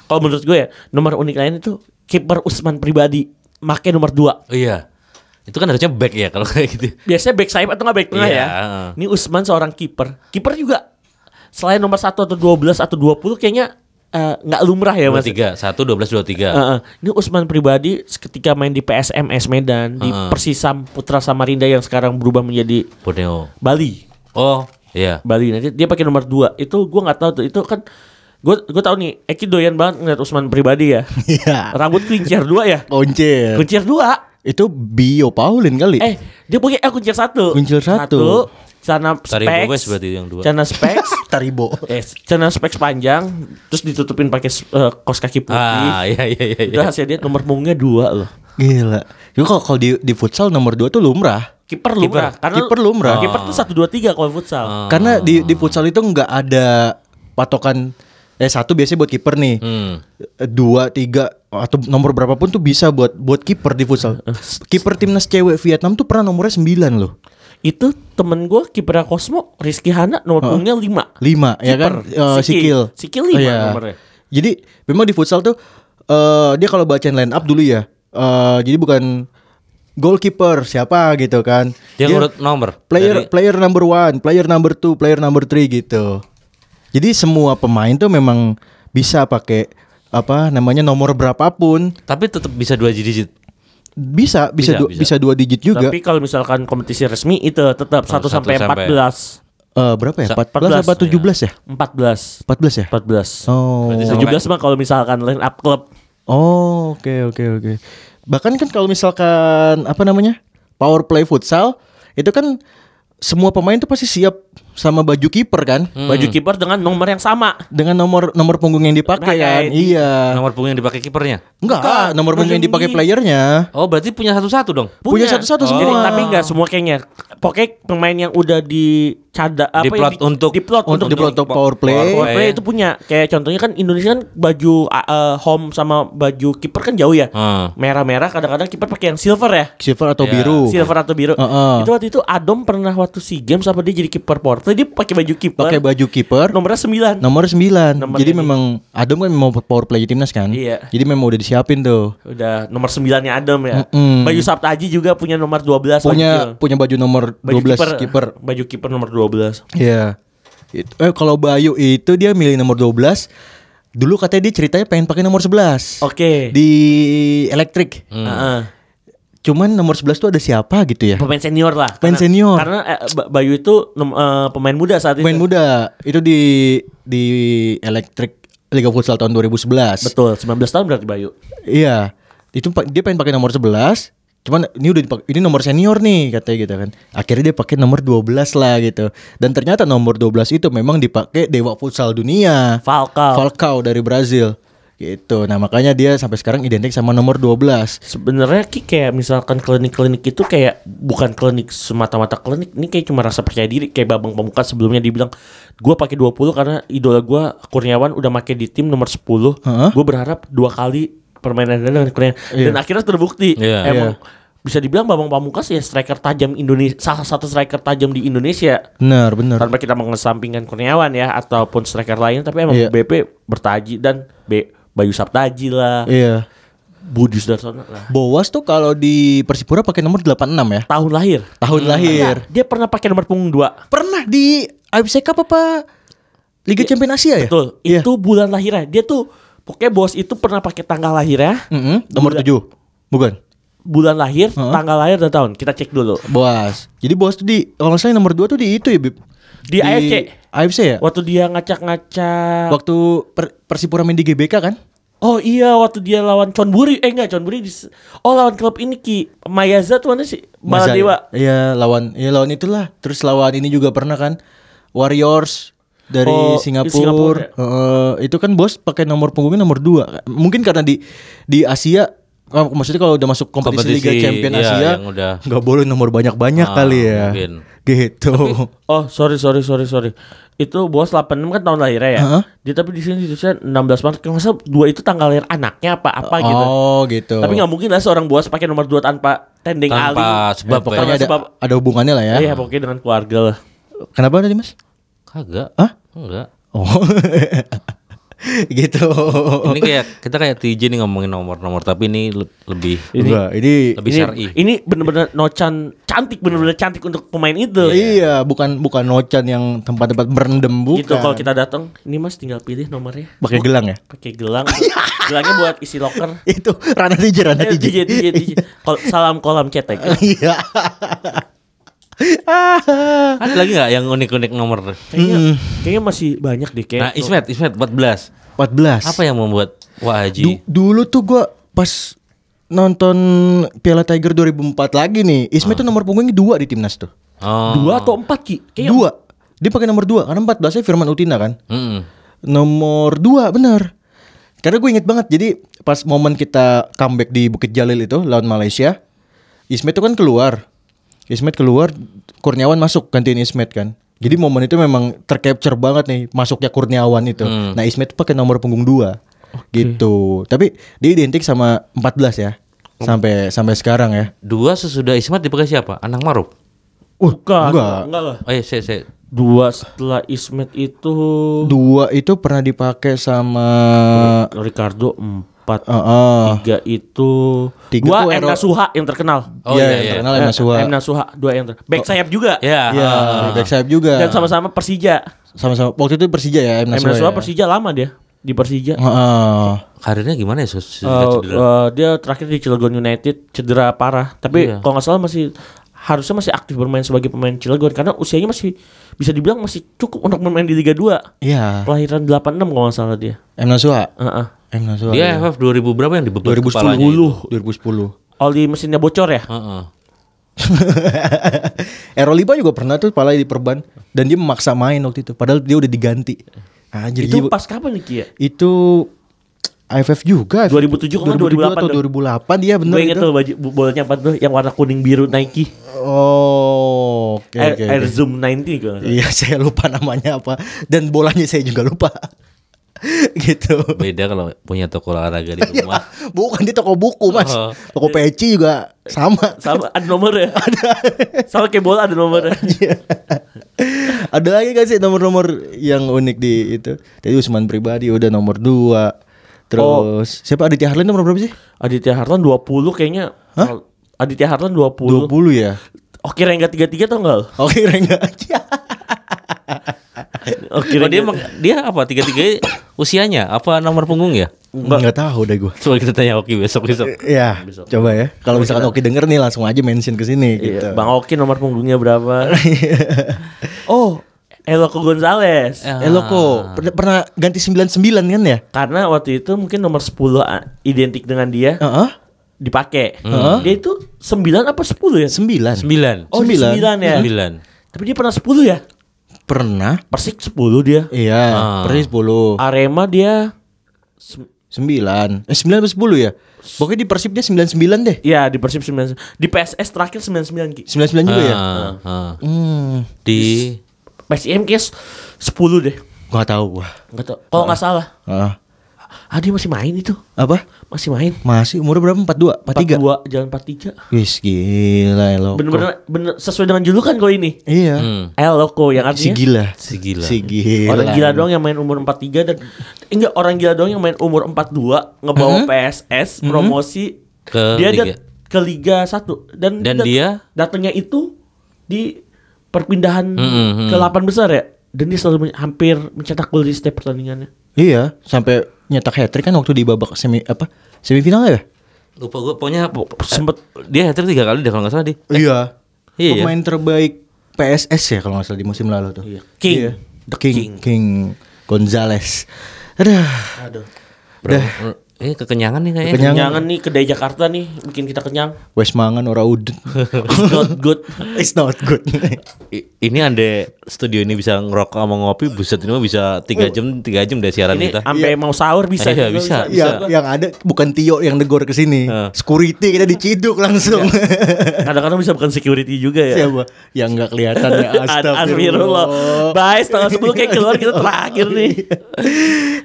Kalau menurut gue ya, nomor unik lain itu kiper Usman pribadi make nomor 2. Oh, iya itu kan harusnya back ya kalau kayak gitu Biasanya back sayap atau nggak back tengah Iya, ya. Ini Usman seorang kiper. Kiper juga selain nomor 1 atau 12 atau 20 kayaknya eh, nggak lumrah ya dua Mas. tiga satu dua belas dua tiga Heeh. Ini Usman pribadi ketika main di PSMS Medan di Heeh. Persisam Putra Samarinda yang sekarang berubah menjadi Borneo Bali. oh iya Bali nanti dia pakai nomor 2. Itu gua nggak tahu tuh. Itu kan gue gue tahu nih Eki doyan banget ngeliat Usman pribadi ya. *laughs* Iya. Rambut kincir dua ya. Kuncir. Kuncir dua. Itu Bio Paulin kali. Eh dia punya eh kuncir satu. Kuncir satu. Celana Tari specs. Bobes berarti yang dua. Celana specs. *laughs* Taribo. eh, celana specs panjang. Terus ditutupin pakai eh, kos kaki putih. ah iya iya iya, Itu iya. hasil dia nomor punggungnya dua loh. Gila. Itu kalau kalau di di futsal nomor 2 tuh lumrah. Kiper lumrah. Karena Kiper lumrah. Kiper tuh satu dua tiga kalau futsal. Ah. Karena di di futsal itu nggak ada patokan eh satu biasanya buat kiper nih. Hmm. Eh, Dua, tiga atau nomor berapapun tuh bisa buat buat kiper di futsal. Kiper timnas cewek Vietnam tuh pernah nomornya 9 loh. Itu temen gue kipernya Cosmo Rizky Hana nomor punggungnya lima. 5 ya kan? Kiper. Eh, Sikil. sikil. Lima iya. nomornya. Jadi memang di futsal tuh eh dia kalau bacain line up dulu ya. eh jadi bukan goalkeeper siapa gitu kan. Dia ngurut nomor player dari- player number one, player number two, player number three gitu. Jadi semua pemain tuh memang bisa pakai apa namanya nomor berapapun tapi tetap bisa dua digit bisa bisa Bisa, du- bisa. bisa dua digit juga. Tapi kalau misalkan kompetisi resmi itu tetap 1 satu sampai sampai- 14. Eh, berapa ya? Sa- 14 apa 17 ya? 14. 14 ya? 14. Oh. Berarti sama 17 mah kalau misalkan line up klub. Oh, oke oke oke. Bahkan kan kalau misalkan apa namanya? Power play futsal itu kan semua pemain tuh pasti siap sama baju kiper kan? Baju kiper dengan nomor yang sama. Dengan nomor nomor punggung yang dipakai kan? Iya. nomor punggung yang dipakai kipernya Enggak, Bukan, nomor punggung yang dipakai playernya. oh berarti punya satu-satu dong Punya satu-satu Jadi, semua. tapi enggak semua kayaknya. Pokoknya pemain yang udah dicada apa Diplot yang di- untuk- diplot Untuk diplot untuk power play. Power play itu punya. Kayak contohnya kan Indonesia kan baju uh, home sama baju kiper kan jauh ya. Hmm. Merah-merah kadang-kadang kiper pakai yang silver ya. Silver atau Iya. biru. Silver atau biru. Heeh. Itu waktu itu Adom pernah waktu SEA Games apa dia jadi kiper power play dia pakai baju kiper. Pakai baju kiper. nomornya 9. Nomor 9. Nomor Jadi yang memang Adam kan mau power play timnas kan? Iya. Jadi memang udah disiapin tuh. Udah nomor 9-nya Adom ya. Mm-mm. Baju Sabta Aji juga punya nomor 12 Punya baju, punya baju nomor baju 12 kiper. kiper. Baju kiper nomor 12. Iya. It- Eh kalau Bayu itu dia milih nomor 12. Dulu katanya dia ceritanya pengen pakai nomor 11. Oke. Di elektrik. Heeh. Cuman nomor 11 tuh ada siapa gitu ya? Pemain senior lah. Pemain Karena- senior. Karena eh, Ba- Bayu itu eh, pemain muda saat Pemain itu. muda. Itu di di elektrik Liga Futsal tahun 2011. Betul, 19 tahun berarti Bayu. Iya. Itu dia pengen pakai nomor 11. Cuman ini udah dipak- ini nomor senior nih katanya gitu kan. Akhirnya dia pakai nomor 12 lah gitu. Dan ternyata nomor 12 itu memang dipakai dewa futsal dunia. Falcao. Falcao dari Brazil. Gitu. Nah, makanya dia sampai sekarang identik sama nomor 12. Sebenarnya Ki kayak misalkan klinik-klinik itu kayak bukan klinik semata-mata klinik, ini kayak cuma rasa percaya diri kayak Babang Pamungkas sebelumnya dibilang gua pakai 20 karena idola gua Kurniawan udah pakai di tim nomor 10. Heeh. Gue berharap dua kali permainan dengan Kurniawan dan akhirnya terbukti Iya. emang bisa dibilang Babang Pamungkas ya striker tajam Indonesia salah satu striker tajam di Indonesia Benar, benar. tanpa kita mengesampingkan Kurniawan ya ataupun striker lain tapi emang Iya. BP bertaji dan B Bayu Saptaji lah Iya. Budi Sudarsono lah Bowas tuh kalau di Persipura pakai nomor 86 ya. tahun lahir Tahun lahir. dia pernah pakai nomor punggung 2 Pernah di AFC Cup apa Liga Champions Asia ya? betul Iya. itu bulan lahirnya dia tuh pokoknya bos itu pernah pakai tanggal lahirnya Mm-mm, nomor Bulan- 7. Bukan. bulan lahir Heeh. tanggal lahir dan tahun kita cek dulu Boas. Jadi Boas tuh di kalau salah nomor 2 tuh di itu ya, Bib. Di AFC. AFC ya? waktu dia ngacak-ngacak Waktu per- Persipura main di GBK kan? oh iya waktu dia lawan Chonburi eh enggak Chonburi di oh lawan klub ini Ki Mayaza tuh mana sih Maladewa Iya, lawan iya lawan itulah. Terus lawan ini juga pernah kan? Warriors dari Oh, Singapura. Singapura ya? Heeh, itu kan bos pakai nomor punggungnya nomor dua. Mungkin karena di di Asia oh, maksudnya kalau udah masuk kompetisi, Liga Kompetisi, Champion iya, Asia nggak boleh nomor banyak-banyak Ah, kali ya. mungkin. Gitu. Oh sorry sorry sorry sorry Itu bos 86 kan tahun lahirnya ya Heeh. Dia tapi di sini ditulisnya 16 Maret salah dua itu tanggal lahir anaknya apa apa gitu Oh gitu. Tapi nggak mungkin lah seorang bos pakai nomor 2 tanpa tending Tanpa alih sebab Ya, pokoknya ya. ada Sebab- ada hubungannya lah ya. Iya pokoknya dengan keluarga lah Kenapa tadi Mas? Kagak. Hah? Enggak. Oh. *laughs* gitu. Ini kayak kita kayak TJ nih ngomongin nomor-nomor tapi ini le- lebih Enggak, ini lebih Ini, syar'i. ini bener-bener Nocan cantik bener-bener cantik untuk pemain itu Iya, bukan bukan nocan yang tempat-tempat berendam bukan. Gitu kalau kita datang Ini mas tinggal pilih nomornya pakai gelang ya. pakai gelang *laughs* Gelangnya buat isi locker Itu Rana TJ, Rana TJ. DJ. Kol- Salam kolam cetek *laughs* Iya. *laughs* Ada lagi nggak yang unik-unik nomor? Kayaknya, kayaknya masih banyak deh kayak Nah, Ismet, Ismet 14. 14. Apa yang membuat Wah Du- Haji? dulu tuh gua pas nonton Piala Tiger 2004 lagi nih. Ismet tuh nomor punggungnya dua di timnas tuh. Ah. Oh. Dua atau empat Ki? Kayaknya Dua. Dia pakai nomor dua karena 14 nya Firman Utina kan. Mm-mm. Nomor dua bener. Karena gue inget banget jadi pas momen kita comeback di Bukit Jalil itu lawan Malaysia, Ismet tuh kan keluar. Ismet keluar, Kurniawan masuk gantiin Ismet kan. Jadi momen itu memang tercapture banget nih masuknya Kurniawan itu. Nah Ismet pakai nomor punggung dua, gitu. Tapi dia identik sama 14 ya, sampai sampai sekarang ya. Dua sesudah Ismet dipakai siapa? Anang Maruf. Uh, Bukan, enggak. enggak lah. Oh iya, saya, saya. Dua setelah Ismet itu Dua itu pernah dipakai sama Ricardo empat uh, uh, Tiga itu Tiga Dua M Nasuha yang terkenal Oh Iya, iya, yang iya. terkenal M. Nasuha. M Nasuha Dua yang ter Back sayap juga Ya. Iya, ah. back sayap juga. Dan sama-sama Persija sama-sama waktu itu Persija ya M M Nasuha. Nasuha ya? Persija lama dia Di Persija Heeh. Karirnya gimana ya? Sus? Eh, Cedera-cedera. eh, dia terakhir di Cilegon United cedera parah. Tapi Iya. kalau nggak salah masih harusnya masih aktif bermain sebagai pemain Cilegon karena usianya masih bisa dibilang masih cukup untuk bermain di Liga 2. Iya. Kelahiran 86 kalau nggak salah dia. M Nasuha. Heeh. M Nasuha. Dia iya. FF 2000 berapa yang dibebat 2010. kepalanya itu? 2010. Oli mesinnya bocor ya? Heeh. *laughs* Eroliba juga pernah tuh pala diperban dan dia memaksa main waktu itu padahal dia udah diganti. Anjir itu pas kapan nih Kia? itu AFF juga 2007 kalau nggak 2008 atau tuh. 2008 dia bener Gue inget itu. tuh baju bolanya apa tuh yang warna kuning biru Nike. Oh, oke Air, oke. Air oke. Zoom 90 kalau nggak salah. Iya, *laughs* saya lupa namanya apa dan bolanya saya juga lupa. *laughs* gitu. Beda kalau punya toko olahraga di *laughs* Iya, rumah. bukan di toko buku, Mas. Oh. Toko peci juga sama. Sama ada nomornya. ada. Sama kayak bola ada nomornya. Ada lagi gak sih nomor-nomor yang unik di itu? Tadi Usman pribadi udah nomor 2. Terus siapa Aditya Harlan nomor berapa sih? Aditya Harlan 20 kayaknya. Aditya Harlan 20. 20 ya. Oke Rengga 33 tau enggak? Oke, Rengga aja. Oke Oh, dia Rengga. emang dia apa? Tiga-tiga usianya apa nomor punggung ya? Enggak tahu deh gua. Coba kita tanya Oki besok besok. Iya, coba ya. Kalau misalkan Oki denger nih langsung aja mention ke sini gitu. Iya, Bang Oki nomor punggungnya berapa? *laughs* oh, Eloko Gonzales. Lo kok pernah, pernah ganti 99 kan ya? Karena waktu itu mungkin nomor 10 a- identik dengan dia Heeh. dipakai. Heeh. Dia itu 9 apa 10 ya? 9. Sembilan. Oh, dia Sembilan. 9 ya. Sembilan. Tapi dia pernah 10 ya? Pernah? Persik 10 dia. Iya, Ah. persis 10. Arema dia 9. Eh 9 atau 10 ya? Pokoknya di Persib dia 99 deh. ya di Persib 9. Di PSS terakhir 99 Ki. 99 juga ya? Ah, ah. Hmm. Di PSIM kayak 10 deh. Gua tahu gua. Enggak tahu. Kalau nggak salah. Ah. Ah dia masih main itu. Apa? Masih main. Masih umur berapa? 42, 43. 42 jalan 43. Wis gila lo. Bener-bener bener sesuai dengan julukan kau ini. Iya. Hmm. El Loco yang Si artinya gila. Si gila. Si gila. orang gila doang yang main umur 43 dan enggak orang gila doang yang main umur 42 ngebawa PSS promosi Ke dia Liga. dat- ke Liga 1 dan Dan dat- dia? datangnya itu di perpindahan Hmm, hmm, ke 8 besar ya dan dia selalu men- hampir mencetak gol di setiap pertandingannya. Iya, sampai nyetak hat trick kan waktu di babak semi apa? Semifinal ya? lupa gue pokoknya sempet dia hat tiga kali deh kalau nggak salah dia. Iya. Iya, Pemain terbaik PSS ya kalau nggak salah di musim lalu tuh. Iya. King. Iya. The King. King. King Gonzales. Aduh. Aduh. Bro, Eh kekenyangan nih kayaknya. Kekenyangan, kekenyangan nih kedai Jakarta nih bikin kita kenyang. Wes mangan ora udah. *laughs* It's not good. It's not good. ini ande studio ini bisa ngerokok sama ngopi buset ini mah bisa tiga oh. jam tiga jam dari siaran ini kita. Sampai ya. mau sahur bisa. Eh, bisa. bisa. Ya, bisa. Yang ada bukan Tio yang negor ke sini. Uh. Security kita diciduk langsung. Iya. *laughs* Kadang-kadang bisa bukan security juga ya. Siapa? Yang enggak kelihatan ya *laughs* astagfirullah. Bye, setengah 10 kayak keluar kita terakhir nih.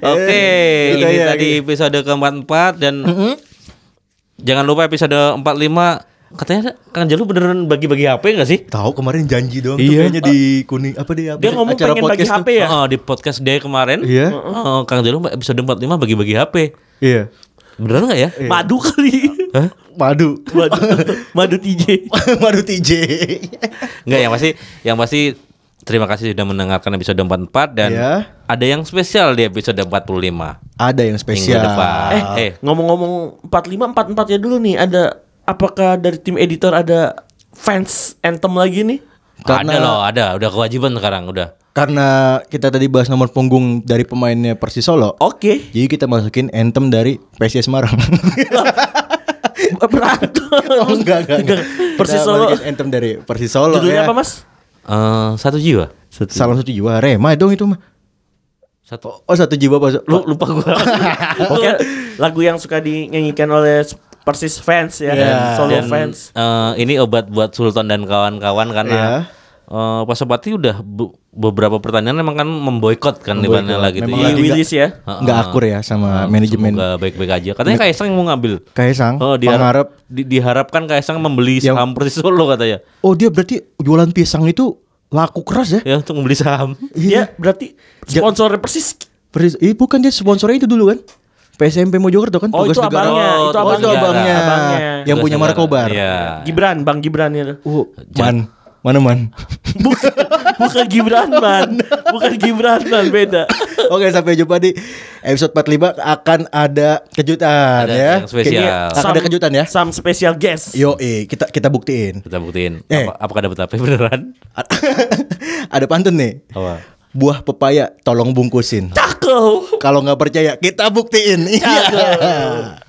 Eh, Oke, okay, ini ya, tadi gitu. episode ke 44 dan mm -hmm. jangan lupa episode 45 katanya Kang Jalu beneran bagi-bagi HP gak sih? Tahu kemarin janji dong iya. kayaknya di ah. kuning apa dia Dia ngomong acara pengen bagi HP ya? Uh, di podcast dia kemarin. Iya. Yeah. Uh, Kang Jalu episode 45 bagi-bagi HP. Iya. Yeah. Beneran gak ya? Iya. Madu kali. Hah? Madu. Madu. Madu TJ. *laughs* Madu TJ. Enggak yang pasti yang pasti terima kasih sudah mendengarkan episode 44 dan Iya. ada yang spesial di episode 45 Ada yang minggu spesial. depan. Eh, Eh, ngomong-ngomong 45 44 ya dulu nih ada apakah dari tim editor ada fans anthem lagi nih? karena- ada loh, ada, udah kewajiban sekarang, udah. Karena kita tadi bahas nomor punggung dari pemainnya Persis Solo. Oke. Jadi kita masukin anthem dari PSIS Semarang. *laughs* Berantem. oh, enggak, enggak, enggak. Persis Kita Solo. anthem dari Persis Solo Judulnya ya. apa, Mas? Eh, satu jiwa. Salam satu jiwa Rema dong itu mah. Satu. Oh satu jiwa Pak. Lu lupa gua. *laughs* Oke, lagu yang suka dinyanyikan oleh Persis fans ya, Iya. solo Dan, fans. eh, ini obat buat Sultan dan kawan-kawan karena Iya. eh, Pak Sobati udah bu- beberapa pertanyaan memang kan memboikot kan mana lagi Memang Di lagi Willis ya. Nggak akur ya sama manajemen. Semoga baik-baik aja. Katanya Kaisang yang mau ngambil. Kaisang, Oh, diharap, pengharap. di- diharapkan Kaisang membeli Yang- saham Persis Solo katanya. Oh dia berarti jualan pisang itu laku keras ya? Ya untuk membeli saham. Dia berarti sponsor Persis. Persis, eh bukan dia sponsornya itu dulu kan? PSMP Mojokerto kan? Oh, Tugas itu negara. abangnya, Oh, itu Oh, itu abangnya. abangnya. Abangnya. Yang Tugas punya. Markobar. Iya. Gibran, Bang Gibran itu. Uh, man. Mana man? Bukan, bukan Gibran man, bukan Gibran man, beda. Oke sampai jumpa di episode 45 akan ada kejutan Ada ya. yang spesial. Akan ada kejutan ya. Some special guest. Yo, eh, kita kita buktiin. Kita buktiin. Eh. Apa, apakah dapat HP beneran? *laughs* ada pantun nih. Apa? Buah pepaya tolong bungkusin. Cakep. Kalau nggak percaya kita buktiin. Iya.